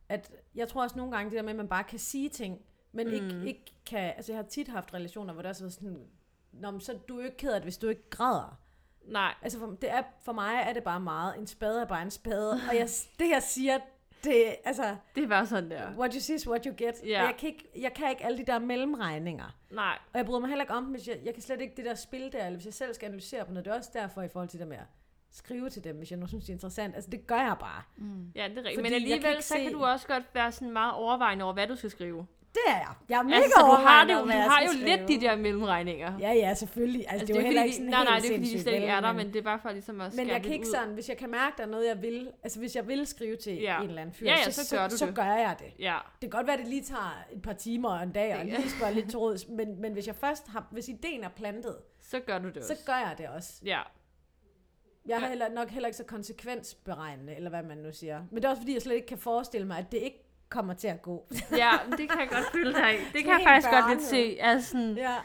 at jeg tror også nogle gange, det der med, at man bare kan sige ting, men mm. ikke, ikke kan, altså jeg har tit haft relationer, hvor der er sådan, Nå, men så er du jo ikke ked af det, hvis du ikke græder. nej. Altså for, det er, for mig er det bare meget, en spade er bare en spade, og jeg, det jeg siger, det, altså, Det er bare sådan der. what you see is what you get. Og jeg kan, ikke, jeg kan ikke alle de der mellemregninger. Nej. Og jeg bryder mig heller ikke om, dem, hvis jeg, jeg kan slet ikke det der spil der, eller hvis jeg selv skal analysere på noget. Det er også derfor i forhold til det med skrive til dem, hvis jeg nu synes, det er interessant. Altså, det gør jeg bare. Ja, det er rigtigt. Men alligevel, så kan se- du også godt være sådan meget overvejende over, hvad du skal skrive. Det er jeg. Jeg er mega Altså, så du har, det, du har jo lidt skrive. de der mellemregninger. Ja, ja, selvfølgelig. Altså, Altså, det er jo heller ikke sådan nej, nej, helt det er fordi de slet ikke er der, men- men det er bare for ligesom at Men jeg kan lidt ikke ud. sådan, hvis jeg kan mærke, der er noget, jeg vil, altså hvis jeg vil skrive til Ja. en eller anden fyr, Ja, ja, så, så gør du så det. gør jeg det. Ja, Det kan godt være, at det lige tager et par timer og en dag, og lige være lidt til råds, men, men hvis jeg først har, hvis ideen er plantet, så gør du det også. så gør jeg det også. Ja, Jeg er heller, nok heller ikke så konsekvensberegnende, eller hvad man nu siger. Men det er også fordi, jeg slet ikke kan forestille mig, at det ikke kommer til at gå. ja, men det kan jeg godt føle dig i. Det kan jeg faktisk godt lidt se. Altså, sådan, Ja.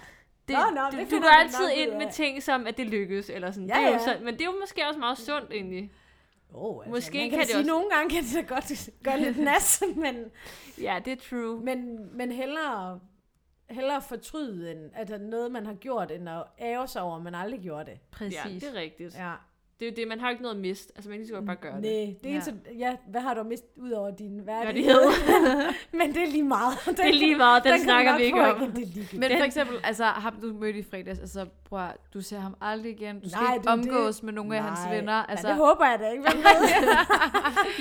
det, Nå, nå, du, det du går altid ind med ting som, at det lykkes. Eller sådan. Ja, det er jo ja. så, men det er jo måske også meget sundt egentlig. Oh, altså, Måske man kan kan det sige, også- nogle gange kan det da godt gøre lidt nas, men, Ja, det er true. men, men hellere, hellere fortryde end, altså noget, man har gjort, end at ære sig over, at man aldrig gjorde det. Præcis. Ja, det er rigtigt. Ja. Det er jo det, man har jo ikke noget at miste. Altså, man kan lige så godt bare gøre det. Nej, det Ja. eneste, ja, hvad har du mistet ud over din Værdighed. men det er lige meget. Det er lige meget, den, snakker vi ikke om. Det er ligegyldigt. Men for eksempel, altså ham du mødte i fredags, altså bror, du ser ham aldrig igen, du skal Nej, ikke det er det. omgås med nogle af hans Nej, venner. Altså, ja, det håber jeg da ikke. Hvem ved?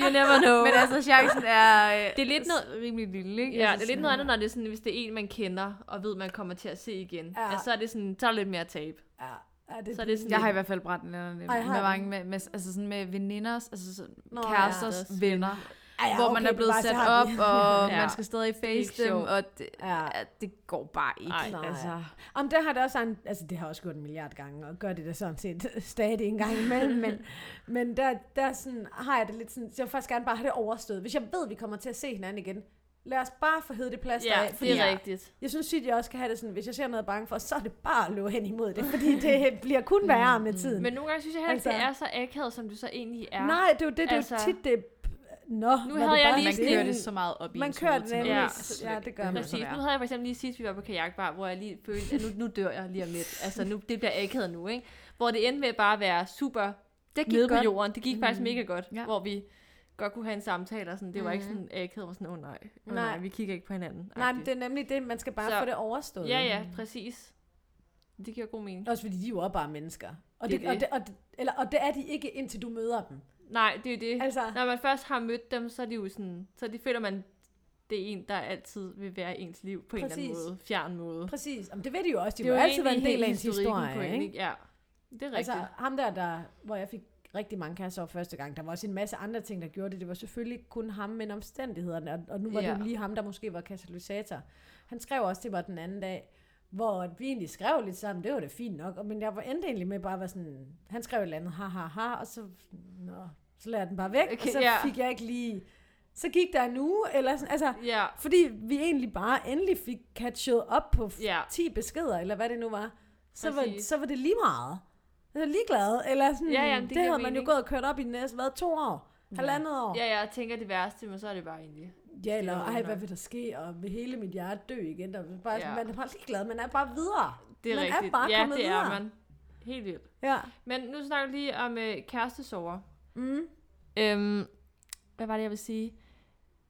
You never know. men altså, chancen er, øh, Det er lidt noget- rimelig lille, ikke? Ja, altså, det er lidt noget andet, når det er sådan, hvis det er en, man kender, og ved, man kommer til at se igen. Ja. Altså, så er det sådan, så er der lidt mere tab. Ja, ja, det, Så er det sådan Jeg har i hvert fald brændt nænderne Ej, med, mange, med, med, altså sådan med veninders, altså sådan Nå, kæresters ja. venner, Ej, ja, hvor man okay, er blevet sat op, og Ja. man skal stadig face dem, og det, Ja. ja, det går bare ikke. Ej. Nej. Altså, Om det har det også en, altså det har også gjort en milliard gange, og gør det da sådan set stadig en gang imellem, men, men der, der sådan, har jeg det lidt sådan, så jeg vil faktisk gerne bare have det overstået. Hvis jeg ved, at vi kommer til at se hinanden igen, lad os bare få heddet det plads Ja, af. Fordi det er jeg, rigtigt. jeg synes tit, jeg også kan have det sådan, hvis jeg ser noget bange for, så er det bare at løbe hen imod det, fordi det bliver kun værre med tiden. Men nogle gange synes jeg heller ikke, Altså- det er så akavet, som du så egentlig er. Nej, det er jo det, det er Altså- altså, tit det, Nå, Nu havde det jeg bare lige man sådan kører det så meget op i Man kører det til nemlig. Ja. det Ja, det gør man. Præcis. Nu havde jeg for eksempel lige sidst, vi var på kajakbar, hvor jeg lige følte, at nu, nu dør jeg lige om lidt. Altså, nu, det bliver akavet nu, ikke? Hvor det endte med bare at være super Det gik nede på godt. jorden. Det gik mm. faktisk Mm. mega godt, ja. hvor vi godt kunne have en samtale, og sådan. det var ikke Mhm. sådan akavet, hvor sådan, åh oh, nej, oh, Nej. nej, vi kigger ikke på hinanden. Nej, men det er nemlig det, man skal bare Så- få det overstået. Ja, ja, præcis. Det giver god mening. Også fordi de er jo også bare mennesker. Og Det det, er og, det. og, det, eller, og det er de ikke, indtil du møder dem. Nej, det er det. Altså, Når man først har mødt dem, så er de jo sådan, så de føler man, det er en, der altid vil være ens liv på en eller Præcis. anden måde. Fjern måde. præcis. Om det ved de jo også. De det er jo altid være en del af ens historie. ikke? Ja, det er rigtigt. Altså, ham der, der, hvor jeg fik rigtig mange kasser over første gang, der var også en masse andre ting, der gjorde det. Det var selvfølgelig kun ham, men omstændighederne. Og, og nu var Ja. det lige ham, der måske var katalysator. Han skrev også til mig den anden dag, hvor vi egentlig skrev lidt sammen, det var det fint nok, men jeg var endte egentlig med bare at være sådan, han skrev et eller andet, ha, ha, ha, og så, nå, så lader jeg den bare væk, okay, og så ja. fik jeg ikke lige, så gik der en uge, eller sådan, altså, ja, fordi vi egentlig bare endelig fik catchet op på Ja. 10 beskeder, eller hvad det nu var, så var, så var det lige meget. Var ligeglad, eller sådan, Ja, jamen, det, det havde man jo mening. gået og kørt op i næste, hvad, to år? Halvandet år? ja, jeg tænker det værste, men så er det bare egentlig. Ja, eller, ej, hvad vil der ske, og vil hele mit hjerte dø igen? Der, er bare, Ja. ja. Man er bare ligeglad, man er bare videre. Det er Man er rigtigt. bare ja, kommet det videre. er man. Helt vildt. Ja. Men nu snakker vi lige om øh, kærestesover. Mm. Øhm, hvad var det, jeg vil sige?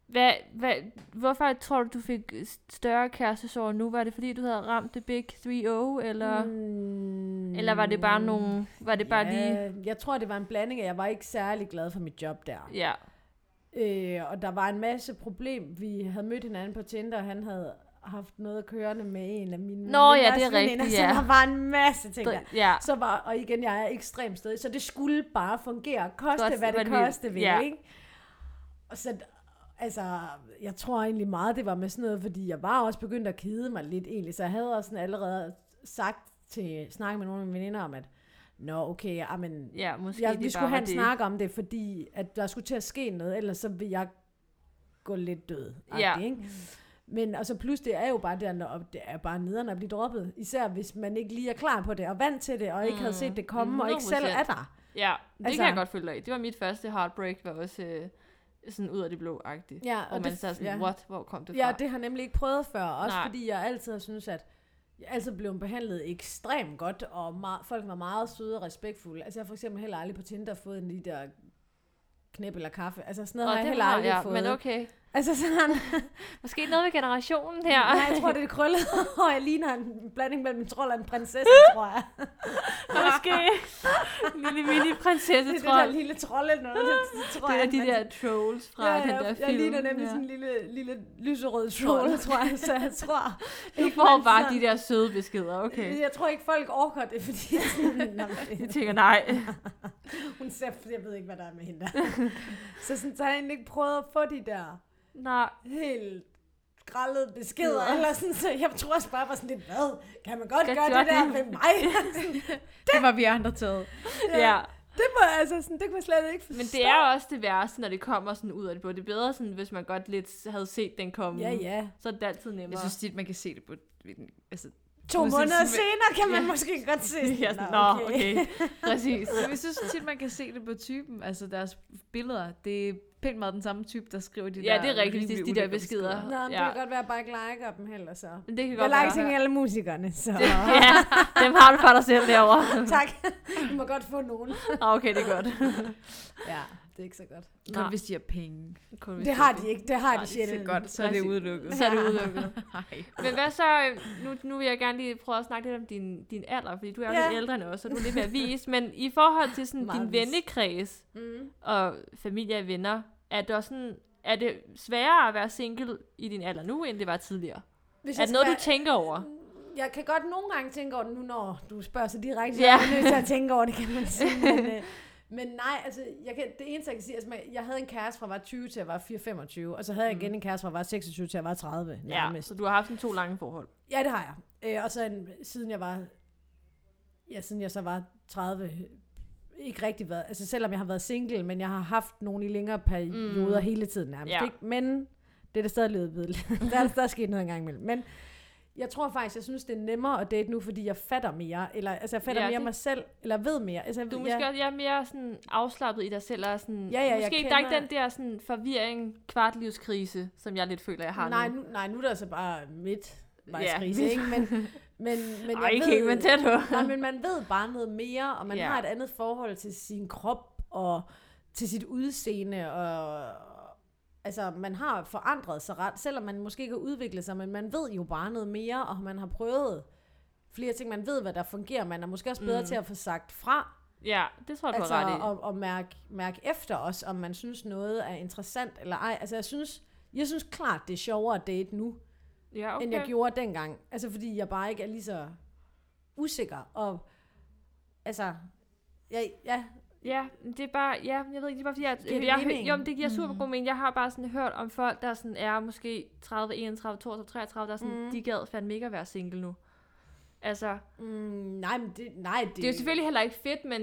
Hvad, hvad, hvorfor tror du, du fik større kærestesorg nu? Var det fordi, du havde ramt det Big 3-0, eller, mm. Eller var det bare nogle, var det bare ja, lige, Jeg tror, det var en blanding af, jeg var ikke særlig glad for mit job der. ja, Øh, og der var en masse problem. Vi havde mødt hinanden på Tinder, og han havde haft noget kørende med en af mine Nå, ja, det er rigtigt, Så ja. der var en masse ting der. ja, Så var, og igen, jeg er ekstremt stedig, så det skulle bare fungere. Koste, Godt, hvad det koste vil, Ja. ikke? og så, altså, jeg tror egentlig meget, det var med sådan noget, fordi jeg var også begyndt at kede mig lidt egentlig, så jeg havde også sådan allerede sagt til, snakke med nogle af mine veninder om, at Nå, okay, ja, men Ja, måske jeg, vi skulle have en det. snak om det, fordi at der skulle til at ske noget, ellers så vil jeg gå lidt død. Ja. Ikke? Men og så plus det er jo bare det, når det er bare nederen at blive droppet. Især hvis man ikke lige er klar på det, og vant til det, og ikke havde set det komme, og ikke selv 100%. er der. Ja, det Altså- kan jeg godt følge dig i. Det var mit første heartbreak, var også øh, sådan ud af det blå-agtigt. Ja, Og man så er sådan, ja. what? Hvor kom det fra? Ja, det har jeg nemlig ikke prøvet før. Også Nej. fordi jeg altid har synes at jeg altid blevet behandlet ekstremt godt, og meget, folk var meget søde og respektfulde. Altså jeg har for eksempel heller aldrig på Tinder fået en lige der knæp eller kaffe. Altså sådan noget Nå, har jeg det heller aldrig jeg, fået. men okay. Altså sådan, Måske noget med generationen her. Nej, jeg tror, det er det krøllede hår. Jeg ligner en blanding mellem en trold og en prinsesse, tror jeg. Måske. Lille mini-prinsesse, Det er det der jeg. lille trolde noget, det, tror Det jeg. er de man- der trolls fra ja, den der jeg, film. Jeg ligner nemlig ja. sådan en lille, lille lyserød troll, tror jeg. Så jeg tror... Du ikke, får bare sådan- de der søde beskeder, okay. Jeg tror ikke, folk orker det, fordi sådan, Jeg tænker, nej. hun ser, jeg ved ikke, hvad der er med hende der. så, sådan, så har jeg egentlig ikke prøvet at få de der Nej. helt grællede beskeder, Ja. eller sådan, så jeg tror også bare var sådan lidt, hvad, kan man godt Kan gøre det der ved mig? Det var vi andre taget. Ja. det må altså sådan, det kunne jeg slet ikke forstå. Men det er jo også det værste, når det kommer sådan ud af det blå. Det er bedre, sådan, hvis man godt lidt havde set den komme. Ja, ja. Så er det altid nemmere. Jeg synes tit, man kan se det på... Altså, To måneder senere kan man Ja. måske godt se. sådan, ja, sådan, Nå, okay. Præcis. jeg synes tit, man kan se det på typen. Altså deres billeder. Det er pænt meget den samme type, der skriver de Ja, der det er rigtigt, rimelig de der ulækre beskeder. Nå, men Ja. det kan godt være, at jeg bare ikke liker dem heller, så. Men det kan Jeg godt liker være. til alle musikerne, så Ja, dem har du for dig selv derovre. tak. Du må godt få nogen. Ah, Okay, det er godt. Ja, det er ikke så godt. Kun Nej. hvis de har penge. Kun hvis Det har de ikke, det har de sjældent. Så godt, så er det udelukket. Så er det udelukket. Nej. Men hvad så, øh, nu, nu vil jeg gerne lige prøve at snakke lidt om din, din alder, fordi du er jo Ja. lidt ældre end os, så du er lidt mere vis. Men i forhold til sådan Meget din vis. vennekreds Mm. og familie og venner, er det, også sådan, er det sværere at være single i din alder nu, end det var tidligere? Hvis Er det noget, du tænker over? Jeg kan godt nogle gange tænke over det nu, når du spørger så direkte. Ja. Jeg er nødt til at tænke over det, kan man sige. Men, øh, men nej, altså, jeg kan, det eneste, jeg kan sige, altså, jeg havde en kæreste fra jeg var 20 til jeg var 4-25, og så havde jeg igen en kæreste fra jeg var 26 til jeg var 30. Ja, Nærmest. så du har haft en to lange forhold. Ja, det har jeg. Øh, og så en, siden jeg var, ja, siden jeg så var 30, ikke rigtig været, altså selvom jeg har været single, men jeg har haft nogle i længere perioder Mm. mm. hele tiden nærmest. Ja. Ikke? Men det er da stadig løbet ved. der, er, der er sket noget engang imellem. Men jeg tror faktisk, jeg synes, det er nemmere at date nu, fordi jeg fatter mere, eller altså jeg fatter Ja, ja, mere det- mig selv, eller ved mere. Altså, Du er ja, måske jeg er mere sådan afslappet i dig selv, og sådan, Ja, ja, måske der er ikke kender- den der sådan forvirring, kvartlivskrise, som jeg lidt føler, jeg har nej, nu. nej, nu er der så bare midt Ja, vejskrise, midt- ikke? Men, men, men Ej, jeg ikke ved, helt, men tæt på. Nej, men man ved bare noget mere, og man Ja. ja. har et andet forhold til sin krop, og til sit udseende, og altså, man har forandret sig ret, selvom man måske ikke har udviklet sig, men man ved jo bare noget mere, og man har prøvet flere ting, man ved, hvad der fungerer, man er måske også bedre Mm. til at få sagt fra, Ja, det tror jeg, du altså, har ret i. og, og mærke, mærke efter os, om man synes noget er interessant eller ej. Altså, jeg synes, jeg synes klart, det er sjovere at date nu, Ja, okay. end jeg gjorde dengang. Altså, fordi jeg bare ikke er lige så usikker, og altså, jeg, ja, Ja, det er bare, ja, jeg ved ikke, det er bare fordi, jeg, Giver det jeg, mening? jo, men det giver super god mening. Jeg har bare sådan hørt om folk, der sådan er måske 30, 31, 32, 33, der er sådan, mm. Mm. de gad fandme ikke at være single nu. Altså, Mm, nej, men det, nej, det, det er jo selvfølgelig heller ikke fedt, men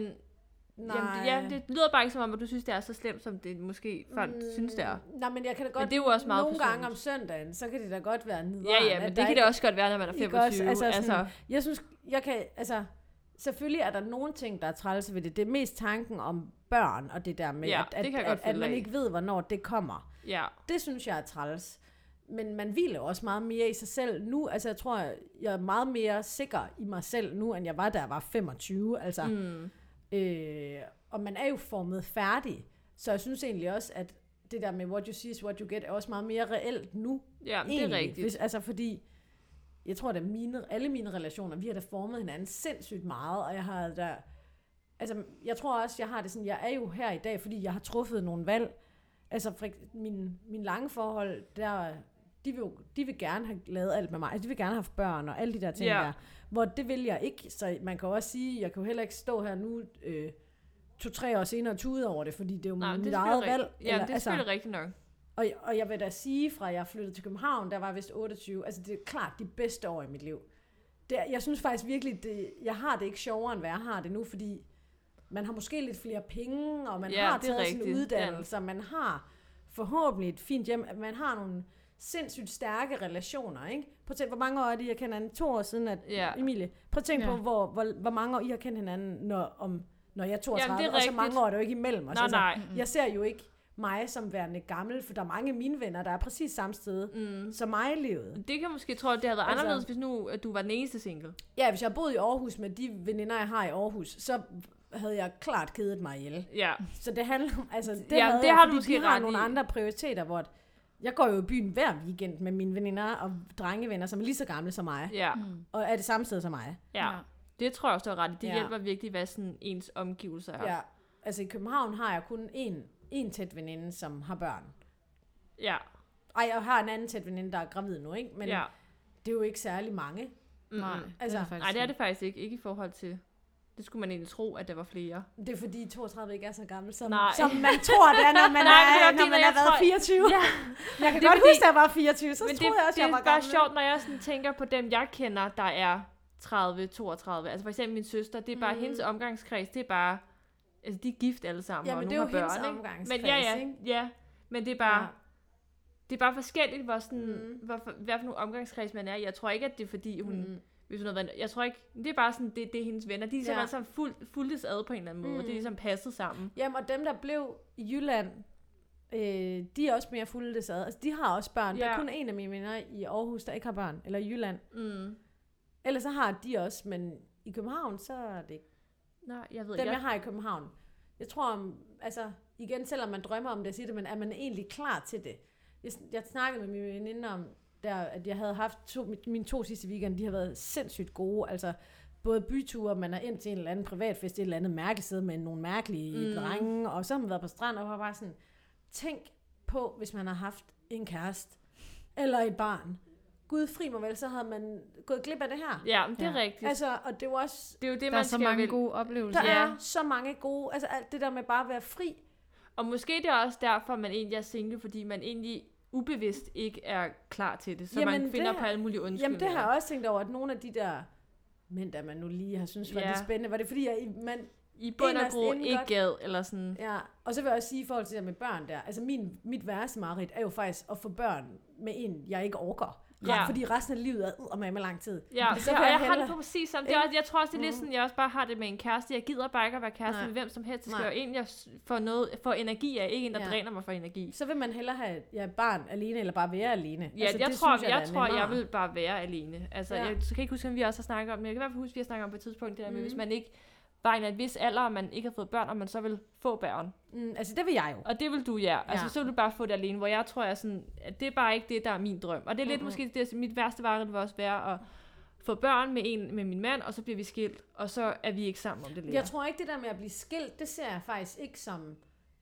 nej. jamen, det, ja, det lyder bare ikke som om, at du synes, det er så slemt, som det måske folk mm. synes, det er. Nej, men jeg kan da godt... det er jo også meget Nogle gange om søndagen, så kan det da godt være nederen. Ja, ja, at men det kan det også godt være, når man er Ikke 25. også? Altså Altså, sådan- Jeg synes, jeg kan... Altså, selvfølgelig er der nogle ting, der er træls ved det. Det er mest tanken om børn, og det der med, Ja, at, at, at, at man ikke ved, hvornår det kommer. ja. Det synes jeg er træls. Men man hviler også meget mere i sig selv nu. Altså, jeg tror, jeg er meget mere sikker i mig selv nu, end jeg var, da jeg var 25. Altså, Mm. Øh, og man er jo formet færdig. Så jeg synes egentlig også, at det der med what you see is what you get, er også meget mere reelt nu. Ja, det er egentlig. rigtigt. Hvis, altså fordi, jeg tror, at mine, alle mine relationer, vi har da formet hinanden sindssygt meget, og jeg har da, altså jeg tror også, jeg har det sådan, jeg er jo her i dag, fordi jeg har truffet nogle valg. Altså for, min, min lange forhold, der, de vil, jo, de vil gerne have lavet alt med mig. Altså, de vil gerne have haft børn og alle de der ting Ja. der. Hvor det vil jeg ikke. Så man kan også sige, jeg kan jo heller ikke stå her nu, øh, to-tre år senere tude over det, fordi det er jo Nej, mit det eget valg. Ja, det er selvfølgelig rigtigt nok. Og, og jeg vil da sige, fra jeg flyttede til København, der var jeg vist 28, altså det er klart de bedste år i mit liv. Det, jeg synes faktisk virkelig, det, jeg har det ikke sjovere, end hvad jeg har det nu, fordi man har måske lidt flere penge, og man Ja, har taget sin rigtigt. uddannelse, og man har forhåbentlig et fint hjem, man har nogle sindssygt stærke relationer, ikke? Prøv at tænke, hvor mange år er det, jeg kender hinanden? To år siden, at Ja. Emilie, prøv at tænke Ja. på, hvor, hvor, hvor mange år I har kendt hinanden, når, om, når jeg er 32, Jamen, det er og så rigtigt. mange år er det jo ikke imellem os. Nej, Altså, nej. jeg ser jo ikke mig som værende gammel, for der er mange af mine venner, der er præcis samme sted Mm. som mig i livet. Det kan måske tro, at det havde været Altså- anderledes, hvis nu at du var den eneste single. Ja, hvis jeg boede i Aarhus med de veninder, jeg har i Aarhus, så havde jeg klart kedet mig ihjel. Ja. Så det handler om, altså det, Ja, havde det jeg, har du fordi måske de har ret nogle i. andre prioriteter, hvor jeg går jo i byen hver weekend med mine veninder og drengevenner, som er lige så gamle som mig, Ja. Mm. og er det samme sted som mig. ja. Det tror jeg også, du har ret i. Det Ja. hjælper virkelig, hvad sådan ens omgivelser er. Ja. Altså i København har jeg kun én, én tæt veninde, som har børn. Ja. Ej, jeg har en anden tæt veninde, der er gravid nu, ikke? Men ja. det er jo ikke særlig mange. Nej, Altså, det er Nej, det er det faktisk ikke. Ikke i forhold til... Det skulle man egentlig tro, at der var flere. Det er fordi 32 ikke er så gammel, som, Nej. som man tror, det er, når man Nej, men det er, var når fordi, man når har jeg været tror- 24. Ja, Jeg kan Det er godt fordi- huske, at jeg var 24, så men det, troede jeg også, det jeg er var bare gammel. sjovt, når jeg sådan tænker på dem, jeg kender, der er 30, 32. Altså for eksempel min søster, det er bare mm. hendes omgangskreds, det er bare... Altså, de er gift alle sammen, Ja, og men nogle det er jo har hendes børn, ikke? omgangskreds, Men ja, ja, ikke? ja. Men det er bare... Ja. Det er bare forskelligt, hvor sådan, mm. hvad, for, hvad for nogle omgangskreds man er. Jeg tror ikke, at det er fordi, hun... Mm. Hvis hun har været, jeg tror ikke, det er bare sådan, det, det er hendes venner. De er Ja. ja. sammen fuld, fuldtes ad på en eller anden måde. Mm. Mm. Det er ligesom passet sammen. Jamen, og dem, der blev i Jylland, øh, de er også mere fulde sad. Altså, de har også børn. Der er Ja. kun en af mine venner i Aarhus, der ikke har børn. Eller i Jylland. Mm. Ellers så har de også, men i København, så er det ikke Nej, jeg ved dem, jeg har i København. Jeg tror, om, altså, igen, selvom man drømmer om det, at sige det, men er man egentlig klar til det? Jeg, jeg snakkede med min veninde om, der, at jeg havde haft to, mine to sidste weekend, de har været sindssygt gode. Altså, både byture, man er ind til en eller anden privatfest, et eller andet mærkeligt sted med nogle mærkelige. Mm. drenge, og så har man været på strand, og var bare sådan, tænk på, hvis man har haft en kæreste, eller et barn. Gud fri mig vel, så havde man gået glip af det her. Ja, men det er Ja. rigtigt. Altså, og det var også, det er jo det, Der er så skal mange vel... gode oplevelser. der Ja. er så mange gode, altså alt det der med bare at være fri, Og måske det er også derfor, man egentlig er single, fordi man egentlig ubevidst ikke er klar til det. Så Jamen, Jamen, man finder det- på alle mulige Jamen undskyldninger. det har jeg også tænkt over, at nogle af de der mænd, der man nu lige har synes var Ja. det spændende, var det fordi, jeg, man, I bund og grund ikke godt- gad, eller sådan... ja, og så vil jeg også sige i forhold til det med børn der, altså min, mit værste mareridt er jo faktisk at få børn med en, jeg ikke orker. Ja. Ja. Fordi resten af livet er med med lang tid. Ja, Så og jeg jeg har det på præcis sådan. Det er, også- jeg tror også, det er lidt Mhm. sådan, jeg også bare har det med en kæreste. Jeg gider bare ikke at være kæreste Nej. med hvem som helst. Det skal jo en, jeg får, noget, får energi af, ikke en, der Ja. dræner mig for energi. Så vil man hellere have ja, barn alene, eller bare være alene. Ja, altså, jeg, det tror, jeg, da er tror, jeg vil bare være alene. Altså, Ja. ja. jeg så kan ikke huske, om vi også har snakket om, men jeg kan i hvert fald huske, at vi har snakket om på et tidspunkt, det der med, Mhm. hvis man ikke var i en vis alder, og man ikke har fået børn, og man så vil få børn. Mm, altså det vil jeg jo. Og det vil du, ja. Altså, Ja. så vil du bare få det alene, hvor jeg tror, jeg sådan, at det er bare ikke det, der er min drøm. Og det er lidt Mhm. måske det, mit værste var, det vil også være at få børn med en med min mand, og så bliver vi skilt, og så er vi ikke sammen om det længere. Jeg tror ikke, det der med at blive skilt, det ser jeg faktisk ikke som,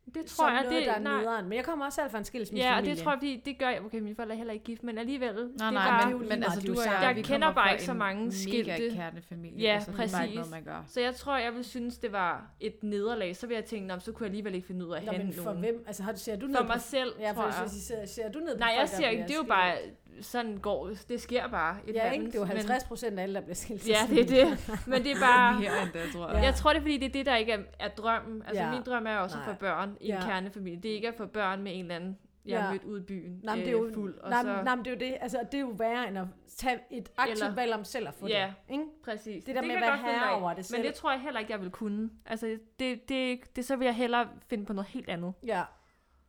det som tror jeg, noget, det, der er nej. nederen. Men jeg kommer også selv fra en skilsmissefamilie. Ja, og det tror jeg, fordi det gør jeg. Okay, mine forældre er heller ikke gift, men alligevel. Nej, det nej, bare, men, men altså, du er og jeg, Jeg kender kommer bare ikke så mange mega skilte. kernefamilie. Ja, altså, Det er bare ikke præcis. noget, man gør. Så jeg tror, jeg vil synes, det var et nederlag. Så vil jeg tænke, "Nå, så kunne jeg alligevel ikke finde ud af at Nå, have men for nogen. hvem? Altså, har du, ser du ned For på... mig selv, Ja, tror jeg. hvis ser, ser du ned på Nej, jeg der siger ikke, det er jo bare, sådan går, det sker bare. It Ja, ikke? Det er jo men- 50 procent af alle, der bliver skilt. Ja, det er det. Men det er bare... Mere end det, tror jeg. Ja. Jeg tror, det er, fordi det er det, der ikke er, er drømmen. Altså, Ja. min drøm er også Nej. få børn i en Ja. kernefamilie. Det er ikke at få børn med en eller anden, jeg har Ja. mødt ude i byen, Nej, øh, det er jo, fuld. Og nej, så, nej, men det er jo det. Altså, det er jo værre, end at tage et aktivt Eller- valg om selv at få Ja. det. Ikke? præcis. Det der med kan at være herre over det selv. Men det tror jeg heller ikke, jeg vil kunne. Altså, det, det, det, så vil jeg hellere finde på noget helt andet. Ja.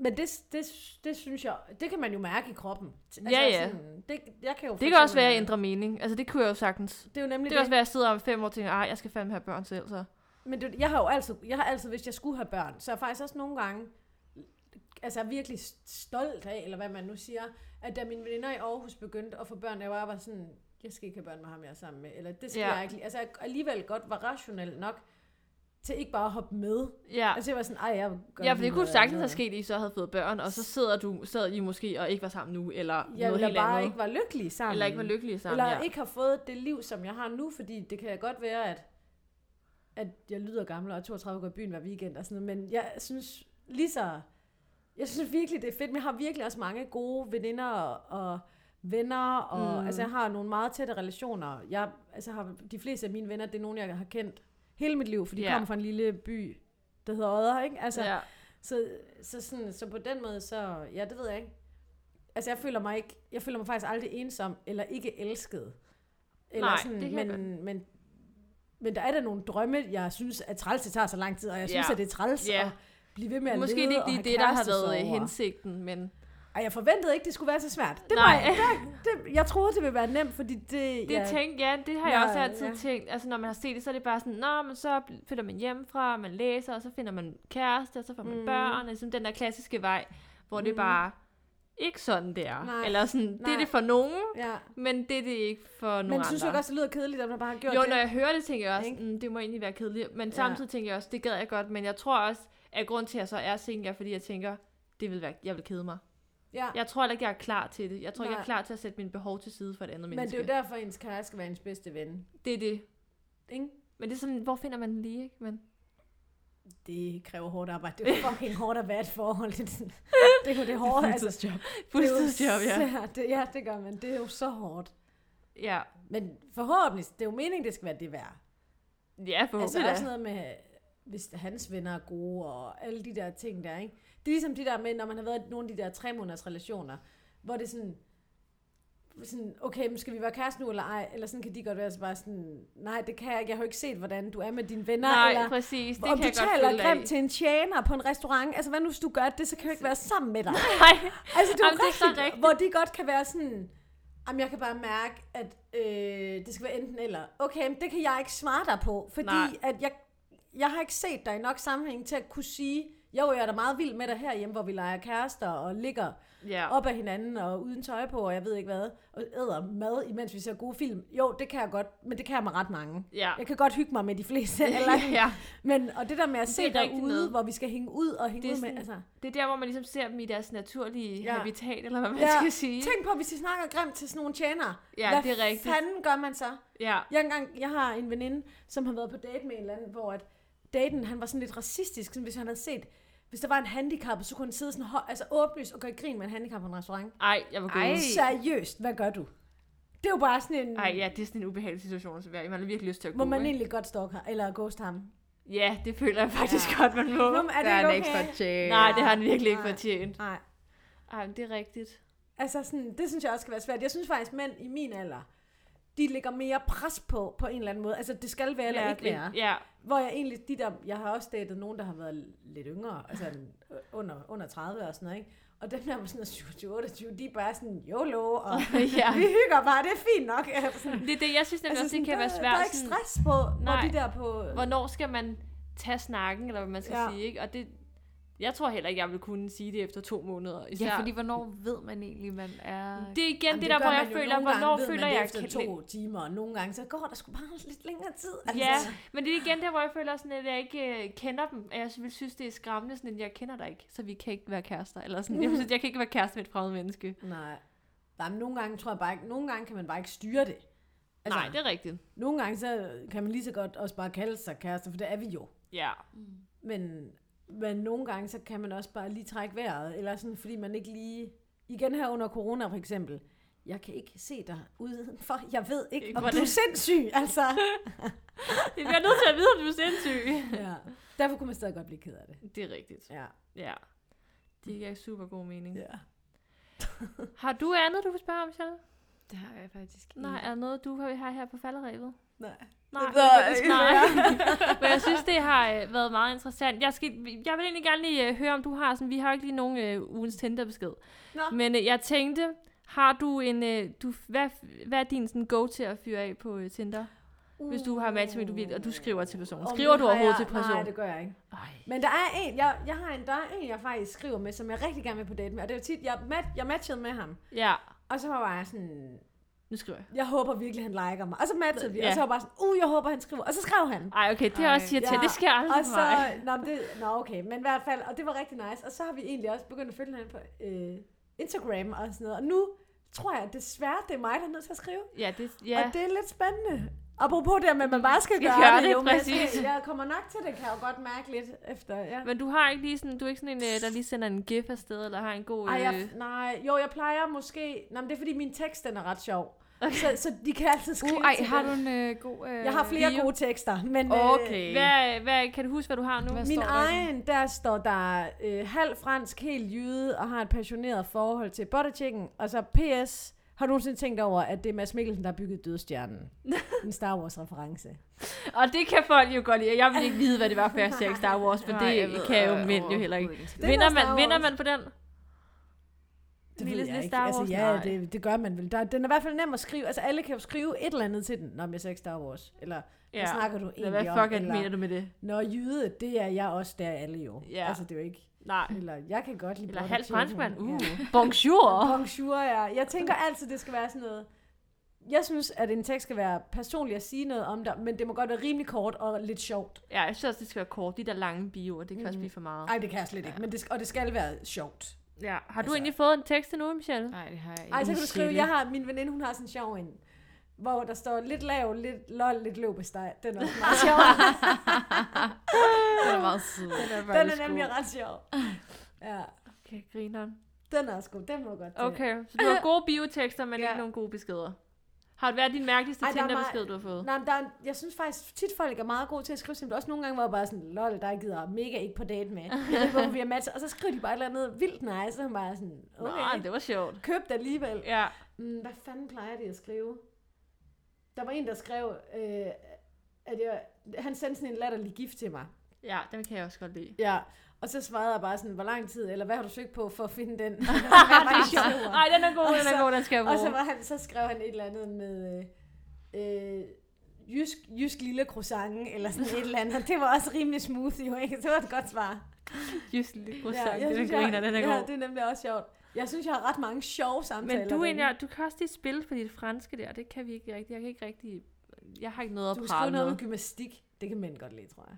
Men det, det, det synes jeg, det kan man jo mærke i kroppen. Altså, Ja, ja. Sådan, det, jeg kan jo Det kan også være at ændre mening. Altså, det kunne jeg jo sagtens. Det er jo nemlig Det kan også være, at jeg sidder om fem år og tænker, ej, jeg skal fandme have børn selv, så. Men det, jeg har jo altid, jeg har altid, hvis jeg skulle have børn, så er jeg faktisk også nogle gange, altså jeg er virkelig stolt af, eller hvad man nu siger, at da mine veninder i Aarhus begyndte at få børn, jeg var bare sådan, jeg skal ikke have børn med ham, jeg er sammen med, eller det skal Ja. jeg ikke, altså jeg alligevel godt var rationel nok, til ikke bare at hoppe med. Ja. Altså jeg var sådan, ej, jeg godt Ja, for det kunne sagtens andet." have sket, at I så havde fået børn, og så sidder du, sad I måske og ikke var sammen nu, eller Jeg noget ville helt bare andet. ikke være lykkelig sammen. Eller ikke var lykkelige sammen, Eller ja. ikke har fået det liv, som jeg har nu, fordi det kan godt være, at at jeg lyder gammel og er 32 og går i byen hver weekend og sådan noget, men jeg synes lige så... Jeg synes virkelig, det er fedt, men jeg har virkelig også mange gode veninder og, og venner, og mm. altså jeg har nogle meget tætte relationer. Jeg altså har, de fleste af mine venner, det er nogen, jeg har kendt hele mit liv, for de Ja. yeah. kommer fra en lille by, der hedder Odder, ikke? Altså, ja. så, så, sådan, så på den måde, så, ja, det ved jeg ikke. Altså, jeg føler mig ikke, jeg føler mig faktisk aldrig ensom, eller ikke elsket. Eller Nej, sådan, det jeg men, men, men der er der nogle drømme, jeg synes, at træls, det tager så lang tid, og jeg synes, Ja. at det er træls Ja. at blive ved med at Måske lede det ikke og lige det, der har været hensigten, men Ej, jeg forventede ikke, det skulle være så svært. Det Nej. var, der, det, jeg troede, det ville være nemt, fordi det... det ja, ja. tænk, ja, det har jeg Ja, også altid ja. tænkt. Altså, når man har set det, så er det bare sådan, nå, men så finder man hjemmefra, man læser, og så finder man kæreste, og så får man Mm. børn, ligesom den der klassiske vej, hvor det Mm. bare ikke sådan, det er. Nej. Eller sådan, det Nej. er det for nogen, ja. men det er det ikke for nogen Men synes du andre. ikke også, det lyder kedeligt, at man bare har gjort jo, det? når jeg hører det, tænker jeg også, mm, det må egentlig være kedeligt. Men Ja. samtidig tænker jeg også, det gad jeg godt. Men jeg tror også, at grund til, at jeg så er single, er, fordi jeg tænker, det vil være, jeg vil kede mig. Ja. Jeg tror ikke, jeg er klar til det. Jeg tror ikke, jeg er klar til at sætte mine behov til side for et andet Men det menneske. er jo derfor, ens kæreste skal være ens bedste ven. det er det. Ikke? Men det er sådan, hvor finder man den lige, ikke? Men Det kræver hårdt arbejde. Det er fucking hårdt at være et forhold. Det, er- det er jo det hårde. Altså, fuldtidsjob. det er jo Fuldtidsjob, ja. Det, ja, det gør man. Det er jo så hårdt. Ja, Men forhåbentlig, det er jo meningen, det skal være det værd. ja Altså forhåbentlig også da. noget med, hvis hans venner er gode, og alle de der ting der, ikke? Det er ligesom de der med, når man har været i nogle af de der tre måneders relationer, hvor det er sådan, sådan, okay, men skal vi være kæreste nu eller ej? Eller sådan kan de godt være så bare sådan, nej, det kan jeg ikke. Jeg har jo ikke set, hvordan du er med dine venner. Nej, eller præcis. Det om kan du jeg taler grimt til en tjener på en restaurant. Altså, hvad nu hvis du gør det, så kan jeg ikke være sammen med dig. Nej, Altså, det er Jamen, det er så rigtigt, rigtigt. hvor de godt kan være sådan, jamen, jeg kan bare mærke, at øh, det skal være enten eller. Okay, men det kan jeg ikke svare dig på, fordi Nej. at jeg, jeg har ikke set dig i nok sammenhæng til at kunne sige, jo, jeg er da meget vild med dig herhjemme, hvor vi leger kærester og ligger ja. op ad hinanden og uden tøj på, og jeg ved ikke hvad, og æder mad, imens vi ser gode film. Jo, det kan jeg godt, men det kan jeg med ret mange. Ja. Jeg kan godt hygge mig med de fleste, eller, ja. men, og det der med at Det se er dig rigtigt ude, noget. hvor vi skal hænge ud og hænge Det er ud med, sådan- altså, Det er der, hvor man ligesom ser dem i deres naturlige ja. habitat, eller hvad man Ja, skal sige. Tænk på, hvis de snakker grimt til sådan nogle tjenere. Ja, Hvad det er rigtigt. fanden gør man så? Ja. Jeg, engang, jeg har en veninde, som har været på date med en eller anden, hvor at daten, han var sådan lidt racistisk, sådan, hvis han havde set, hvis der var en handicap, så kunne han sidde sådan, altså åbenlyst og gøre grin med en handicap på en restaurant. Ej, jeg var gået. Seriøst, hvad gør du? Det er jo bare sådan en, Ej, ja, det er sådan en ubehagelig situation at være i. Man har virkelig lyst til at må gå, man ikke? egentlig godt stalke ham, eller ghost ham? Ja, det føler jeg faktisk Ja. godt, man må. Nå, er Det er det han ikke okay? fortjent. Nej, det har han virkelig ikke Nej. fortjent. Nej. Ej, men det er rigtigt. Altså sådan, det synes jeg også skal være svært. Jeg synes faktisk, mænd i min alder, de lægger mere pres på, på en eller anden måde. Altså, det skal være eller ja, ikke det, være. Ja, Hvor jeg egentlig, de der, jeg har også datet nogen, der har været lidt yngre, altså under, under 30 og sådan noget, ikke? Og dem der var sådan 27-28, de er bare sådan, YOLO, og ja. vi hygger bare, det er fint nok. Altså, Det er det, jeg synes nemlig også, det kan der, være Der svært. er ikke stress på, hvor Nej. de der på... hvornår skal man tage snakken, eller hvad man skal ja. sige, ikke? Og det, jeg tror heller ikke, jeg vil kunne sige det efter to måneder. Især. Ja, fordi hvornår ved man egentlig, man er... det er igen Jamen, det, der, gør hvor jeg føler, hvornår ved føler det jeg efter to timer, og nogle gange så går der sgu bare lidt længere tid. Altså, Ja, men det er igen der, hvor jeg føler sådan, at jeg ikke øh, kender dem. Og jeg vil synes, det er skræmmende, sådan, at jeg kender dig ikke, så vi kan ikke være kærester. Eller sådan, jeg, synes, jeg kan ikke være kæreste med et fremmed menneske. Nej. Nej, men nogle gange tror jeg bare ikke, nogle gange kan man bare ikke styre det. Altså, Nej, det er rigtigt. Nogle gange så kan man lige så godt også bare kalde sig kærester, for det er vi jo. Ja. Men, men nogle gange, så kan man også bare lige trække vejret, eller sådan, fordi man ikke lige... Igen her under corona for eksempel. Jeg kan ikke se dig udenfor. Jeg ved ikke, Ikke om hvordan- du er sindssyg, altså. Jeg bliver nødt til at vide, om du er sindssyg. ja. Derfor kunne man stadig godt blive ked af det. Det er rigtigt. Ja. Ja. Det giver super god mening. ja. Har du andet, du vil spørge om, Michelle? Det har jeg faktisk ikke. Nej, er noget, du har her på falderæbet? Nej. Nej, Det ikke. nej. Men jeg synes, det har øh, været meget interessant. Jeg, skal, jeg vil egentlig gerne lige øh, høre, om du har sådan, vi har jo ikke lige nogen øh, ugens Tinder-besked. Nå. Men øh, jeg tænkte, har du en, øh, du, hvad, hvad er din sådan, go til at fyre af på øh, Tinder? Hvis du har matchet med, du vil, og du skriver til personen. Skriver det du overhovedet jeg, til personen? Nej, det gør jeg ikke. Ej. Men der er en, jeg, jeg har en, der er en, jeg faktisk skriver med, som jeg rigtig gerne vil på date med. Og det er jo tit, jeg, mat, jeg matchede med ham. Ja, Og så var jeg sådan, nu skriver jeg. jeg håber virkelig, han liker mig. Og så matchede vi, Ja. og så var jeg bare sådan, uh, jeg håber, han skriver. Og så skrev han. Ej, okay, det er også siger til. Ja, Det sker aldrig Og så, mig. nå, det, nå, okay, men i hvert fald, og det var rigtig nice. Og så har vi egentlig også begyndt at følge hinanden på øh, Instagram og sådan noget. Og nu tror jeg desværre, det er mig, der er nødt til at skrive. Ja, det, ja. Og det er lidt spændende. Apropos det med, at man bare skal, Skal gøre, gøre det, det, jo, præcis. skal, jeg kommer nok til det, kan jeg jo godt mærke lidt efter. Ja. Men du har ikke lige sådan, du er ikke sådan en, øh, der lige sender en gif afsted, eller har en god... Ej, Øh... jeg, nej, jo, jeg plejer måske... Nej, men det er fordi, min tekst den er ret sjov. Okay. Så, så de kan altid skrive Uh, ej, til har du en øh, god øh, Jeg har flere bio? gode tekster, men øh, Okay. Hvad, hvad, kan du huske, hvad du har nu? Hvad min står der egen, der står der øh, halv fransk, helt jyde, og har et passioneret forhold til butter chicken, og så PS, har du nogensinde tænkt over, at det er Mads Mikkelsen, der har bygget Dødstjernen? en Star Wars-reference. Og det kan folk jo godt lide. Jeg vil ikke vide, hvad det var, for jeg ser ikke Star Wars, for Nej, det jeg ved kan jo øh, mænd jo heller ikke. er Vinder man, vinder man på den? Det ved jeg ikke. Altså, ja, Nej. det, det gør man vel. Der, den er i hvert fald nem at skrive. Altså, alle kan jo skrive et eller andet til den, når jeg ikke Star Wars. Eller, ja. hvad snakker du egentlig hvad om? fuck eller, mener du med det? Når jyde, det er jeg også, der er alle jo. Ja. Altså, det er jo ikke... Nej. Eller, jeg kan godt lide Eller halv franskmand. Uh, Ja. bonjour. Bonjour, ja. Jeg tænker altid, det skal være sådan noget... Jeg synes, at en tekst skal være personlig at sige noget om dig, men det må godt være rimelig kort og lidt sjovt. Ja, jeg synes også, det skal være kort. De der lange bioer, det kan også Mhm. blive for meget. Ej, det kan jeg slet ikke. Men det, og det skal være sjovt. Ja. Har du Altså- egentlig fået en tekst endnu, Michelle? Nej, det har jeg ikke. Ej, så kan du skrive, jeg har, min veninde, hun har sådan en sjov en, hvor der står lidt lav, lidt lol, lidt løbesteg. Den er også meget sjov. Den er meget sød. Den Den er nemlig ret sjov. Ja, Okay, griner. den er også god. Den må du godt tage. Okay, så du har gode biotekster, men Ja. ikke nogen gode beskeder. Har det været din mærkeligste er Tinder-besked, du har fået? Nej, men der er, jeg synes faktisk, tit folk er meget gode til at skrive simpelthen. Også nogle gange, hvor jeg bare sådan, lol, der gider mega ikke på date med. Jeg ved hvorfor vi har matchet. Og så skriver de bare et eller andet vildt nice, og bare sådan, okay, Nå, det var sjovt. køb det alligevel. Ja. Mm, hvad fanden plejer de at skrive? Der var en, der skrev, øh, at jeg, han sendte sådan en latterlig gift til mig. ja, den kan jeg også godt lide. Ja, og så svarede jeg bare sådan, hvor lang tid, eller hvad har du søgt på for at finde den? det er sjovt. Ej, den er god, Og den er god, den skal jeg og så, bruge. var han, så skrev han et eller andet med øh, øh, jysk, jysk lille croissant, eller sådan et eller andet. Det var også rimelig smooth, jo ikke? Det var et godt svar. Just lidt croissant, jeg den synes, griner, den er ja, god. det er nemlig også sjovt. Jeg synes, jeg har ret mange sjove samtaler. Men du, er egentlig, du kan også lige spille for dit franske der, det kan vi ikke rigtig. Jeg kan ikke rigtig... Jeg har ikke noget at du kan prale skrive noget med. med gymnastik. Det kan mænd godt lide, tror jeg.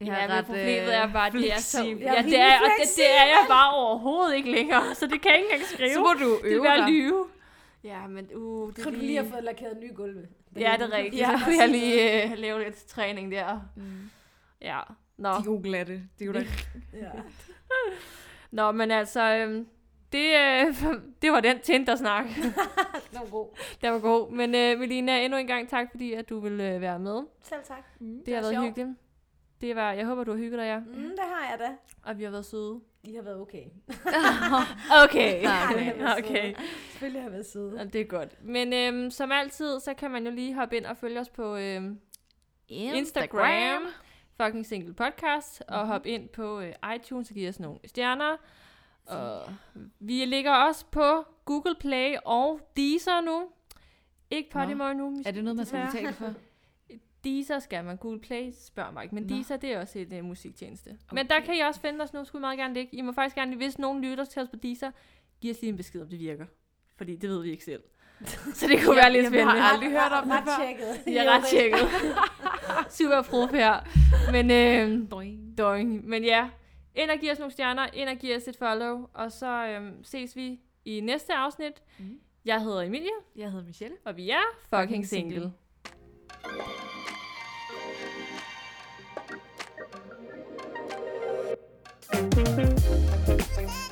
Ja, men problemet er bare, at det er så... Ja, det er, og det, det er jeg bare overhovedet ikke længere, så det kan jeg ikke engang skrive. Så må du det vil øve være dig. lyve. Ja, men uh, det Tror du lige har fået lakeret nye gulve? Ja, det er rigtigt. Ja, så kunne jeg lige uh, lave lidt træning der. Mm. Ja. Nå. De er jo glatte. Det er jo da Ja. Nå, men altså, øhm, det, øh, det var den Tinder-snak. Det var god. Den var god. Men øh, Melina, endnu en gang tak, fordi at du ville øh, være med. Selv tak. Mm. Det har var været sjovt. hyggeligt. Det var, jeg håber, du har hygget dig, ja. Mm, det har jeg da. Og vi har været søde. I har været okay. Okay. Okay. okay. Selvfølgelig har jeg været søde. Og det er godt. Men øhm, som altid, så kan man jo lige hoppe ind og følge os på øhm, Instagram. Fucking Single Podcast. Og Mhm. hoppe ind på øh, iTunes og give os nogle stjerner. Og vi ligger også på Google Play og Deezer nu. Ikke. Podimo nu. Er det noget, man skal betale for? Deezer skal man. Google Play spørger mig ikke. Men Nå. Deezer, det er også et uh, musiktjeneste. Okay. Men der kan I også finde os nu. Skulle I meget gerne ligge. I må faktisk gerne, hvis nogen lytter til os på Deezer, giv os lige en besked, om det virker. Fordi det ved vi ikke selv. Så det kunne være lidt Jamen, jeg spændende. har aldrig hørt om det før. tjekket. Jeg er ret tjekket. Super prof her. Men, øh, Doing. doing. Men ja, ind og giv os nogle stjerner. Ind og giv os et follow. Og så øh, ses vi i næste afsnit. Mm. Jeg hedder Emilie, Jeg hedder Michelle. og vi er fucking Fucking single. single. Thank you.